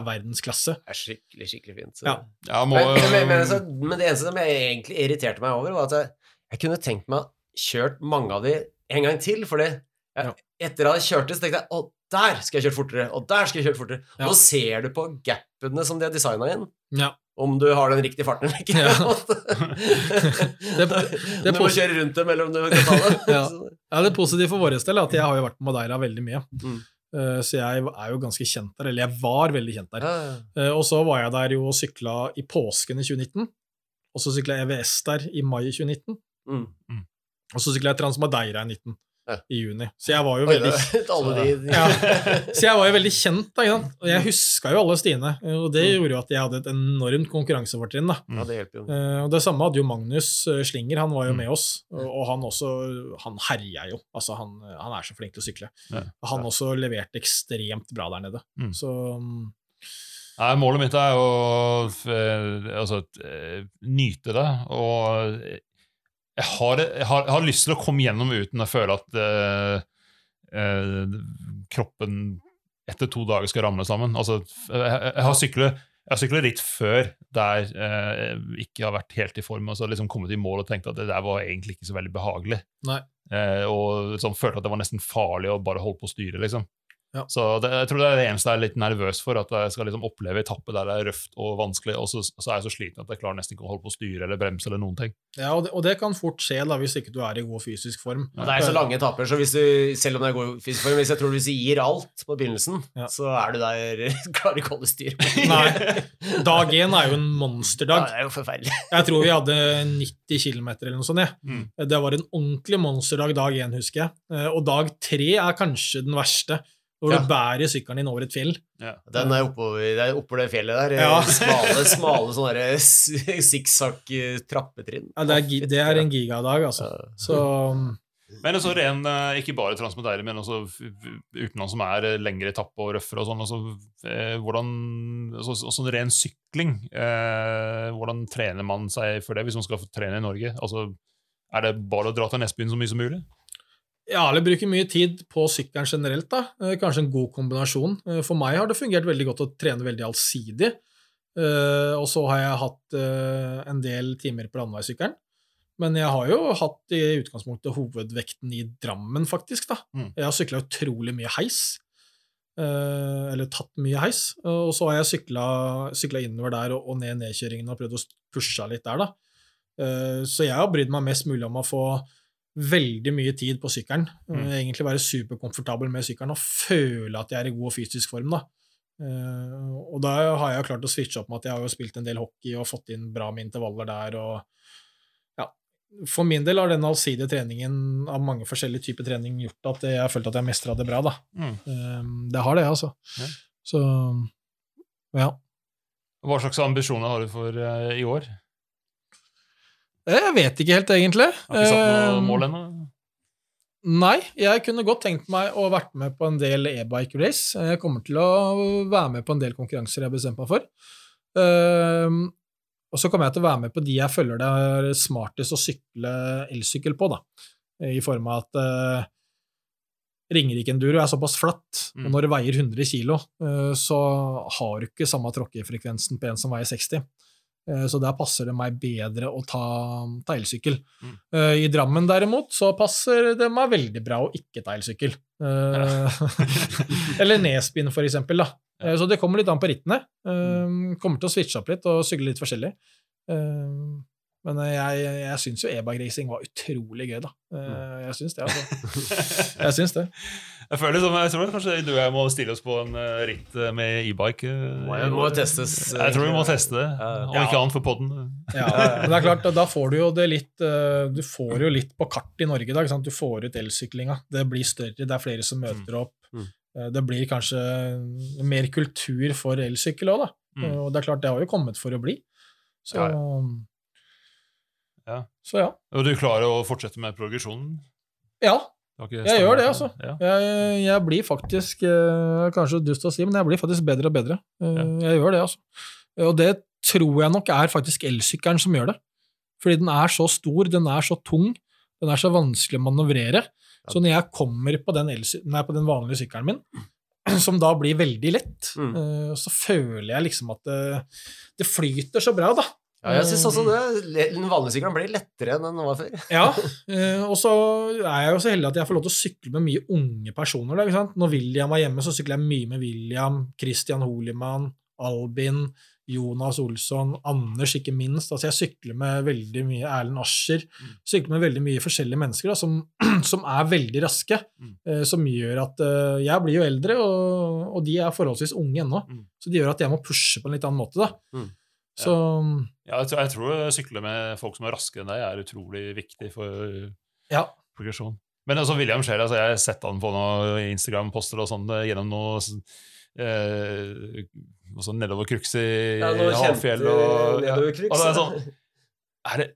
verdensklasse. Det er skikkelig, skikkelig fint. Så. Ja. Ja, må, Men, men, men, så, men det eneste som jeg egentlig irriterte meg over, var at jeg, jeg kunne tenkt meg kjørt mange av de en gang til, fordi jeg, Ja. etter at jeg kjørte, så tenkte jeg å, der skal jeg kjøre fortere, og der skal jeg kjøre fortere. Ja. Og så ser du på gapene som de har designa inn, Ja. om du har den riktige farten eller ikke. Ja. det, det du må kjøre rundt dem, eller om du kan ta det. Ja. Ja, det positive for vår del er at jeg har jo vært på Madeira veldig mye. Mm. Uh, Så jeg er jo ganske kjent der, eller jeg var veldig kjent der. Eh, Og så var jeg der jo og sykla i påsken i 2019. Og så sykla jeg EVS der i mai 2019. Mm. Og så sykla jeg Transmadeira i 19. I juni. Så jeg var jo veldig Ja. Så jeg var jo veldig kjent, da. Og jeg huska jo alle Stine. Og det Mm. gjorde jo at jeg hadde et enormt konkurransefortrinn. da. Ja, det hjelper jo. Eh, Og det samme hadde jo Magnus eh, Slinger, han var jo Mm. med oss, og han også Han herja jo. Altså, han, han er så flink til å sykle. og Han også leverte ekstremt bra der nede. Mm. Så Nei, målet mitt er å altså, eh, nyte det. Og jeg har, jeg, har, jeg har lyst til å komme gjennom uten å føle at uh, uh, kroppen etter to dager skal ramle sammen. Altså, jeg, jeg har syklet jeg har syklet litt før der eh, jeg ikke har vært helt i form. og så liksom kommet i mål og tenkt at det der var egentlig ikke så veldig behagelig. Eh, og liksom følte at det var nesten farlig å bare holde på å styre. liksom. Ja. Så det, jeg tror det er det eneste jeg er litt nervøs for, at jeg skal liksom oppleve etappe der det er røft og vanskelig, og så, så er jeg så sliten at jeg klarer nesten ikke å holde på å styre eller bremse eller noen ting. Ja, og det, og det kan fort skje da, hvis ikke du er i god fysisk form. Ja, det er så lange etapper, så hvis du, selv om det er god fysisk form, hvis jeg tror du gir alt på begynnelsen, Ja. så er du der Klarer ikke å holde styr. Nei. Dag én er jo en Ja, monsterdag. det er jo forferdelig. Jeg tror vi hadde 90 km eller noe sånt. jeg. Mm. Det var en ordentlig monsterdag dag én, husker jeg. Eh, Og dag tre er kanskje den verste, hvor Ja. du bærer sykkelen din over et fjell. Den er oppover, det er oppover det fjellet der. Ja. Smale, smale sånne sikksakk trappetrinn. Ja, det, er, det er en gigadag, altså. Ja. Så Men også ren, eh, ikke bare Transmedeire, men også utenlands som er eh, lengre etappe og røffere og sånn. Altså, eh, hvordan, altså, så- sånn ren sykling, eh, hvordan trener man seg for det hvis man skal trene i Norge? Altså, er det bare å dra til Nesbyen så mye som mulig? Ja, eller bruker mye tid på sykkelen generelt, da. Eh, Kanskje en god kombinasjon. Eh, For meg har det fungert veldig godt å trene veldig allsidig. Eh, Og så har jeg hatt en del timer på landeveissykkelen. Men jeg har jo hatt i utgangspunktet hovedvekten i Drammen, faktisk. da. Mm. Jeg har sykla utrolig mye heis. Eller tatt mye heis. Og så har jeg sykla innover der og, ned nedkjøringen og prøvd å pushe litt der, da. Så jeg har brydd meg mest mulig om å få veldig mye tid på sykkelen. Mm. Eh, Egentlig være superkomfortabel med sykkelen og føle at jeg er i god fysisk form. da. Eh, og da har jeg jo klart å switche opp med at jeg har jo spilt en del hockey og fått inn bra med intervaller der. og ja, For min del har den allsidige treningen av mange forskjellige typer trening gjort at jeg har følt at jeg mestra det bra. da. Mm. Eh, det har det, altså. Ja. Så ja. Hva slags ambisjoner har du for i år? Jeg vet ikke helt, egentlig. Har ikke satt noe Eh, mål ennå? Nei, jeg kunne godt tenkt meg å vært med på en del e-bike race. Jeg kommer til å være med på en del konkurranser jeg har bestemt meg for. Og så kommer jeg til å være med på de jeg føler det er smartest å sykle elsykkel på, da. I form av at uh, Ringerike Enduro er såpass flatt, Mm. og når det veier 100 kg, så har du ikke samme tråkkefrekvensen på en som veier 60. Eh, Så der passer det meg bedre å ta, ta elsykkel. Mm. Uh, I Drammen derimot så passer det meg veldig bra å ikke ta elsykkel. Eh, Eller Nesbyen, for eksempel. Da. Eh, Så det kommer litt an på rittene. Eh, Kommer til å switche opp litt og sykle litt forskjellig. Eh, Men jeg, jeg syns jo e-bike-racing var utrolig gøy, da. Eh, Jeg syns det, altså. Jeg syns det. Jeg føler som, jeg tror kanskje du og jeg må stille oss på en eh, ritt eh, med e-bike. Det Må, i testes. Jeg tror vi må teste det. om ja. Ikke annet for podden. Ja, men det er klart, da- får du jo det litt eh, Du får jo litt på kart i Norge. Da, ikke sant? Du får ut elsyklinga. Det blir større, det er flere som møter opp. Mm. Eh, Det blir kanskje mer kultur for elsykkel òg, da. Mm. Eh, Og det er klart, det har jo kommet for å bli. Så Ja. Så ja. Og du klarer å fortsette med progresjonen? Ja, Jeg gjør det, altså. Ja. jeg, jeg blir faktisk eh, Kanskje dust å si, men jeg blir faktisk bedre og bedre. Eh, Jeg gjør det, altså. Og det tror jeg nok er faktisk elsykkelen som gjør det. Fordi den er så stor, den er så tung, den er så vanskelig å manøvrere. Så når jeg kommer på den, nei, på den vanlige sykkelen min, som da blir veldig lett, Mm. eh, så føler jeg liksom at det, det flyter så bra, da. Ja, jeg syns også det. Den vanlige sykkelen blir lettere enn den var før. Ja, eh, og så er jeg jo så heldig at jeg får lov til å sykle med mye unge personer. Da? Når William var hjemme, så sykler jeg mye med William, Christian Holiman, Albin, Jonas Olsson, Anders ikke minst. Altså jeg sykler med veldig mye Erlend Ascher. Sykler med veldig mye forskjellige mennesker da, som, som er veldig raske. Mm. eh, som gjør at eh, Jeg blir jo eldre, og, og de er forholdsvis unge ennå. Mm. Så det gjør at jeg må pushe på en litt annen måte. da. Mm. Så Ja, jeg, tror, jeg tror å sykle med folk som er raskere enn deg, er utrolig viktig for ja. progresjon. Men altså, William Scheel, altså, jeg har sett han på noen Instagram-poster og sånn eh, gjennom noe eh, også nedover Kruks i Ja, noe Og, ja. og det er sånn, er det,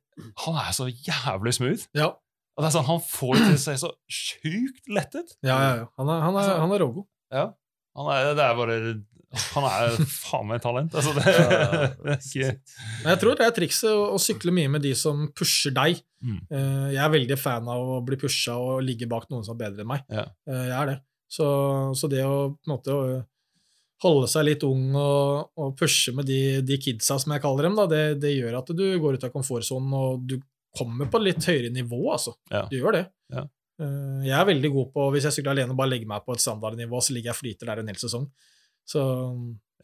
han er så jævlig smooth. Ja, Og det er sånn, Han får det til å se så sjukt lett ut. ja, ja. ja. Han er, han er, han er rågod. Ja. Han er, det er bare Han er faen meg et talent. Altså, det, Ja, det er ikke Men jeg tror det er trikset å, å sykle mye med de som pusher deg. Mm. Eh, jeg er veldig fan av å bli pusha og ligge bak noen som er bedre enn meg. Ja. Eh, jeg er det. Så, så det å på en måte å holde seg litt ung og, og pushe med de, de kidsa, som jeg kaller dem, da, det, det gjør at du går ut av komfortsonen, og du kommer på litt høyere nivå, altså. Ja. Du gjør det. Ja. Eh, jeg er veldig god på, hvis jeg sykler alene, bare legger meg på et standardnivå, så ligger jeg og flyter der en hel sesong. Så,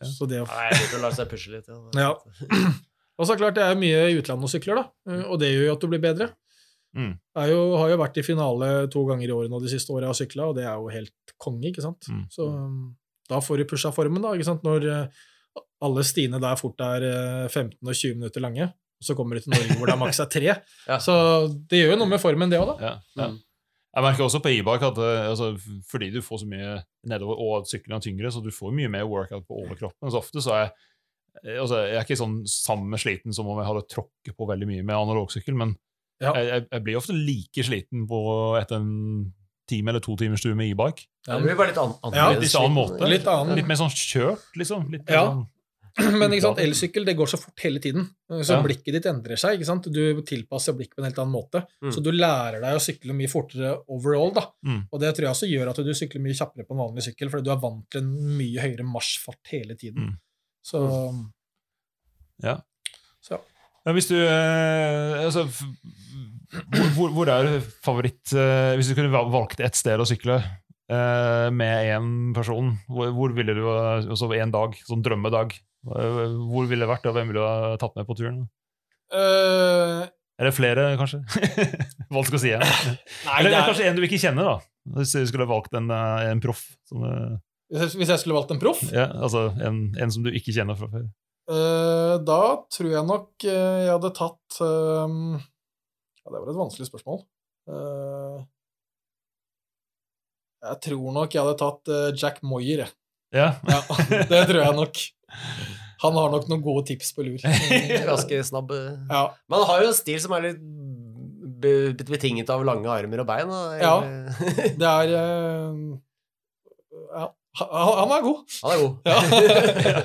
Ja. så det å Nei, jeg liker å la seg pushe litt. Ja. Ja. Og så klart, det er mye i utlandet og sykler, da, eh, og det gjør jo at du blir bedre. Mm. Jeg jo, har jo vært i finale to ganger i året nå de siste åra og sykla, og det er jo helt konge, ikke sant. Mm. Så da får du pusha formen, da, ikke sant. Når eh, alle stiene der fort er eh, 15 og 20 minutter lange, og så kommer du til Norge hvor det er maks er tre. Ja. Så det gjør jo noe med formen, det òg, da. Ja, ja. Jeg merker også på e-bike at eh, altså, fordi du får så mye nedover, og at sykkelen er tyngre, så du får mye mer workout på overkroppen. Så ofte så er jeg eh, altså, Jeg er ikke sånn samme sliten som om jeg hadde tråkket på veldig mye med analogsykkel, men Ja. jeg, jeg, jeg blir ofte like sliten på etter en time eller to timers tur med e-bike. Ja, det blir bare litt an Ja, annerledes. litt annen måte. Litt annen. Litt mer sånn kjørt, liksom. Litt mer Ja. sånn, Men ikke sant, elsykkel det går så fort hele tiden, så Ja. blikket ditt endrer seg. ikke sant? Du tilpasser blikket på en helt annen måte. Mm. Så du lærer deg å sykle mye fortere overall. da. Mm. Og det tror jeg også gjør at du sykler mye kjappere på en vanlig sykkel, fordi du er vant til en mye høyere marsjfart hele tiden. Mm. Så ja. Så. Ja, hvis du eh, altså, hvor, hvor, er favoritt eh, Hvis du kunne valgt ett sted å sykle eh, med én person, hvor, hvor ville du ha- altså en dag, sånn drømmedag, hvor ville det vært, og hvem ville du ha tatt med på turen? Uh, Eller flere, kanskje? Vanskelig å si. Nei, Eller er, kanskje en du ikke kjenner, da. Hvis du skulle valgt en, eh, en proff. Som, eh, hvis jeg- skulle valgt en proff, ja, altså en, en som du ikke kjenner fra før. Uh, da tror jeg nok jeg hadde tatt eh, Ja, det var et vanskelig spørsmål. Uh... jeg tror nok jeg hadde tatt Jack Moyer, jeg. Ja. Ja, det tror jeg nok. Han har nok noen gode tips på lur. Ganske snabb. Ja. Men han har jo en stil som er litt betinget av lange armer og bein. da. Ja. Det er eh, Ja, han han er god. Han er god. Ja.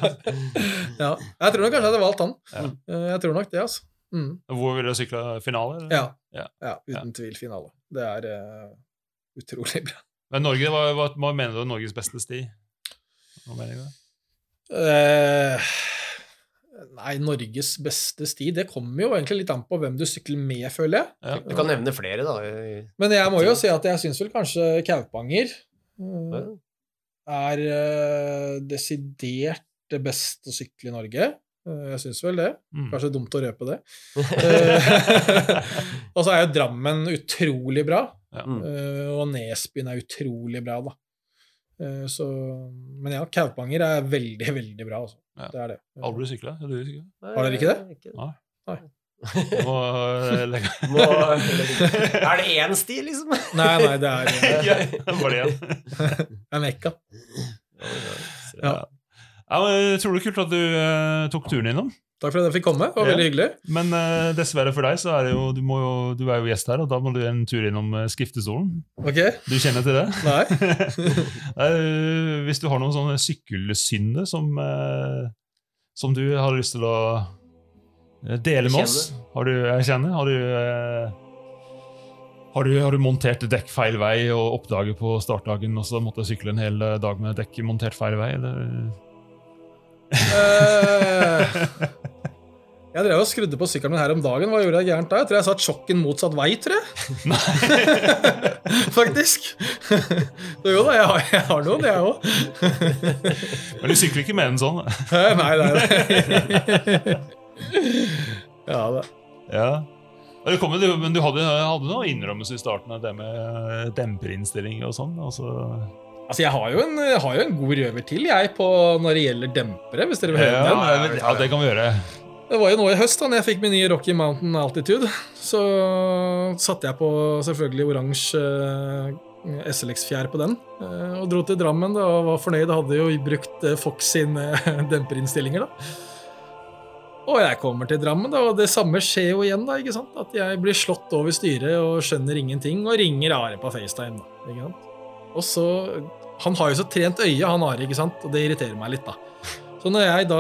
ja. Jeg tror nok kanskje jeg hadde valgt han. Ja. Eh, Jeg tror nok det, altså. Mm. Hvor vil du sykle finale? eller? Ja. Ja. ja. Uten tvil finale. Det er uh, utrolig bra. Men Norge, hva, hva, hva mener du er Norges beste sti? Hva mener du? Eh, nei, Norges beste sti Det kommer jo egentlig litt an på hvem du sykler med, føler jeg. Ja. Du kan nevne flere, da. Men jeg må jo si at jeg syns vel kanskje Kaupanger eh, er eh, desidert det beste å sykle i Norge. Jeg syns vel det. Mm. Kanskje dumt å røpe det. Og så er jo Drammen utrolig bra. Ja. Mm. og Nesbyen er utrolig bra, da. Eh, så, men ja, Kaupanger er veldig, veldig bra, altså. Ja. Det er det. Aldri sykla? Har dere ikke det? Nei. Nei. Må eh, legge Må, er det én sti, liksom? Nei, nei, det er ja, Var det er Mekka. Ja. Ja, men Tror du kult at du uh, tok turen innom? Takk for at jeg fikk komme. Det var Ja. veldig hyggelig. Men uh, dessverre for deg, så er det jo du, må jo du er jo gjest her, og da må du en tur innom uh, skriftestolen. Ok? Du kjenner til det? Nei? Nei, hvis du har noen sånne sykkelsynder som, uh, som du har lyst til å eh, dele med oss Har du jeg kjenner? Har du, eh, har du, har du montert dekk feil vei og oppdaget på startdagen og så måtte sykle en hel eh, dag med dekk montert feil vei? Eller? Eh, jeg drev og skrudde på sykkelen min her om dagen. Hva gjorde jeg gærent da? Jeg tror jeg satt sjokken motsatt vei, tror jeg. Faktisk. Så jo da, jeg har, jeg har noen, jeg òg. Men du sykler ikke med en sånn? Nei, nei, nei. Ja da. Ja. Det men du hadde, hadde noe innrømmelse i starten av det med eh, demperinnstilling og sånn? Altså, Altså, jeg har jo en, har jo en god røver til, jeg, på når det gjelder dempere, hvis dere vil høre ja, den. ja, det kan vi gjøre. Det var jo nå i høst da når jeg fikk min nye Rocky Mountain Altitude. Så satte jeg på selvfølgelig oransje eh, SLX-fjær på den. eh, Og dro til Drammen da, og var fornøyd. Hadde jo brukt eh, Fox sine demperinnstillinger. da. Og jeg kommer til Drammen, da, og det samme skjer jo igjen. da, ikke sant? At jeg blir slått over styret og skjønner ingenting, og ringer Are på FaceTime. da, ikke sant? Og så, Han har jo så trent øye, han Ari, ikke sant? og det irriterer meg litt. da. Så når jeg da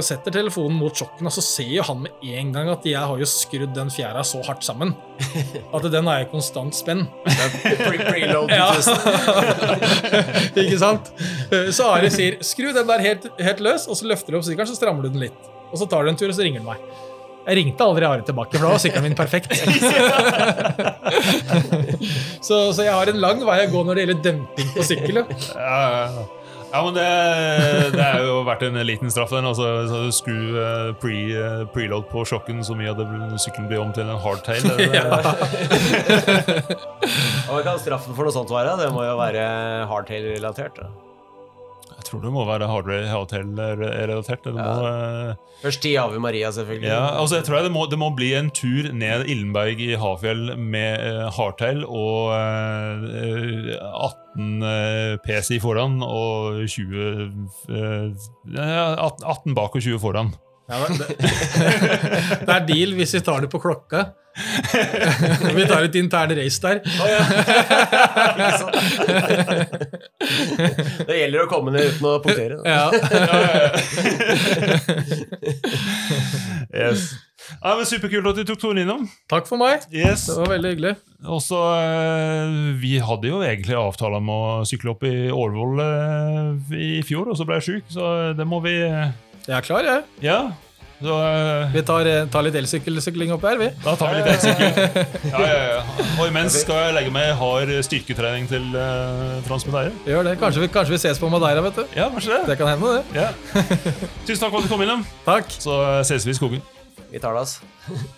setter telefonen mot sjokken, så ser jo han med en gang at jeg har jo skrudd den fjæra så hardt sammen at den er i konstant spenn. Ja. Ikke sant? Så Ari sier 'skru den der helt, helt løs', og så løfter du opp sykkelen, så strammer du den litt. Og så tar du en tur, og så ringer du meg. Jeg ringte aldri Are tilbake, for da var sykkelen min perfekt. så, så jeg har en lang vei å gå når det gjelder demping på sykkel. ja. Ja, ja, ja. ja, men det, det er jo verdt en liten straff. den altså, så Skru uh, pre, uh, preload på sjokken så mye at sykkelen blir om til en hardtail. Det- det- Hva kan straffen for noe sånt være? Det må jo være hardtail-relatert. Tror det må være Hardway-relatert. Ja. må, eh, Først ti Ave Maria, selvfølgelig. ja, altså jeg tror det må, det må bli en tur ned Illenberg i Hafjell med uh, hardtail og uh, 18 uh, PC foran og 20 eh, ja, 18, 18 bak og 20 foran. Ja, det, det er deal hvis vi tar det på klokka. Vi tar et internt race der. Oh, ja. Det gjelder å komme ned uten å punktere. Ja Ja. Yes. Ja, men Superkult at du tok turen innom. Takk for meg. Yes. Det var veldig hyggelig. Også, eh, Vi hadde jo egentlig avtale om å sykle opp i Årvoll eh, i fjor, og så ble jeg sjuk, så det må vi eh, Jeg er klar, jeg. Ja. Så uh, Vi tar, tar litt elsykkelsykling opp her, vi. da tar vi litt elsykkel. Ja, ja, ja. Og imens skal jeg legge meg hard styrketrening til uh, Transmedaire. Gjør det. Kanskje vi, kanskje vi ses på Madeira, vet du. Ja, kanskje det. Det kan hende, det. Ja. Tusen takk for at du kom innom. Takk. Så ses vi i skogen. Vi tar det, altså.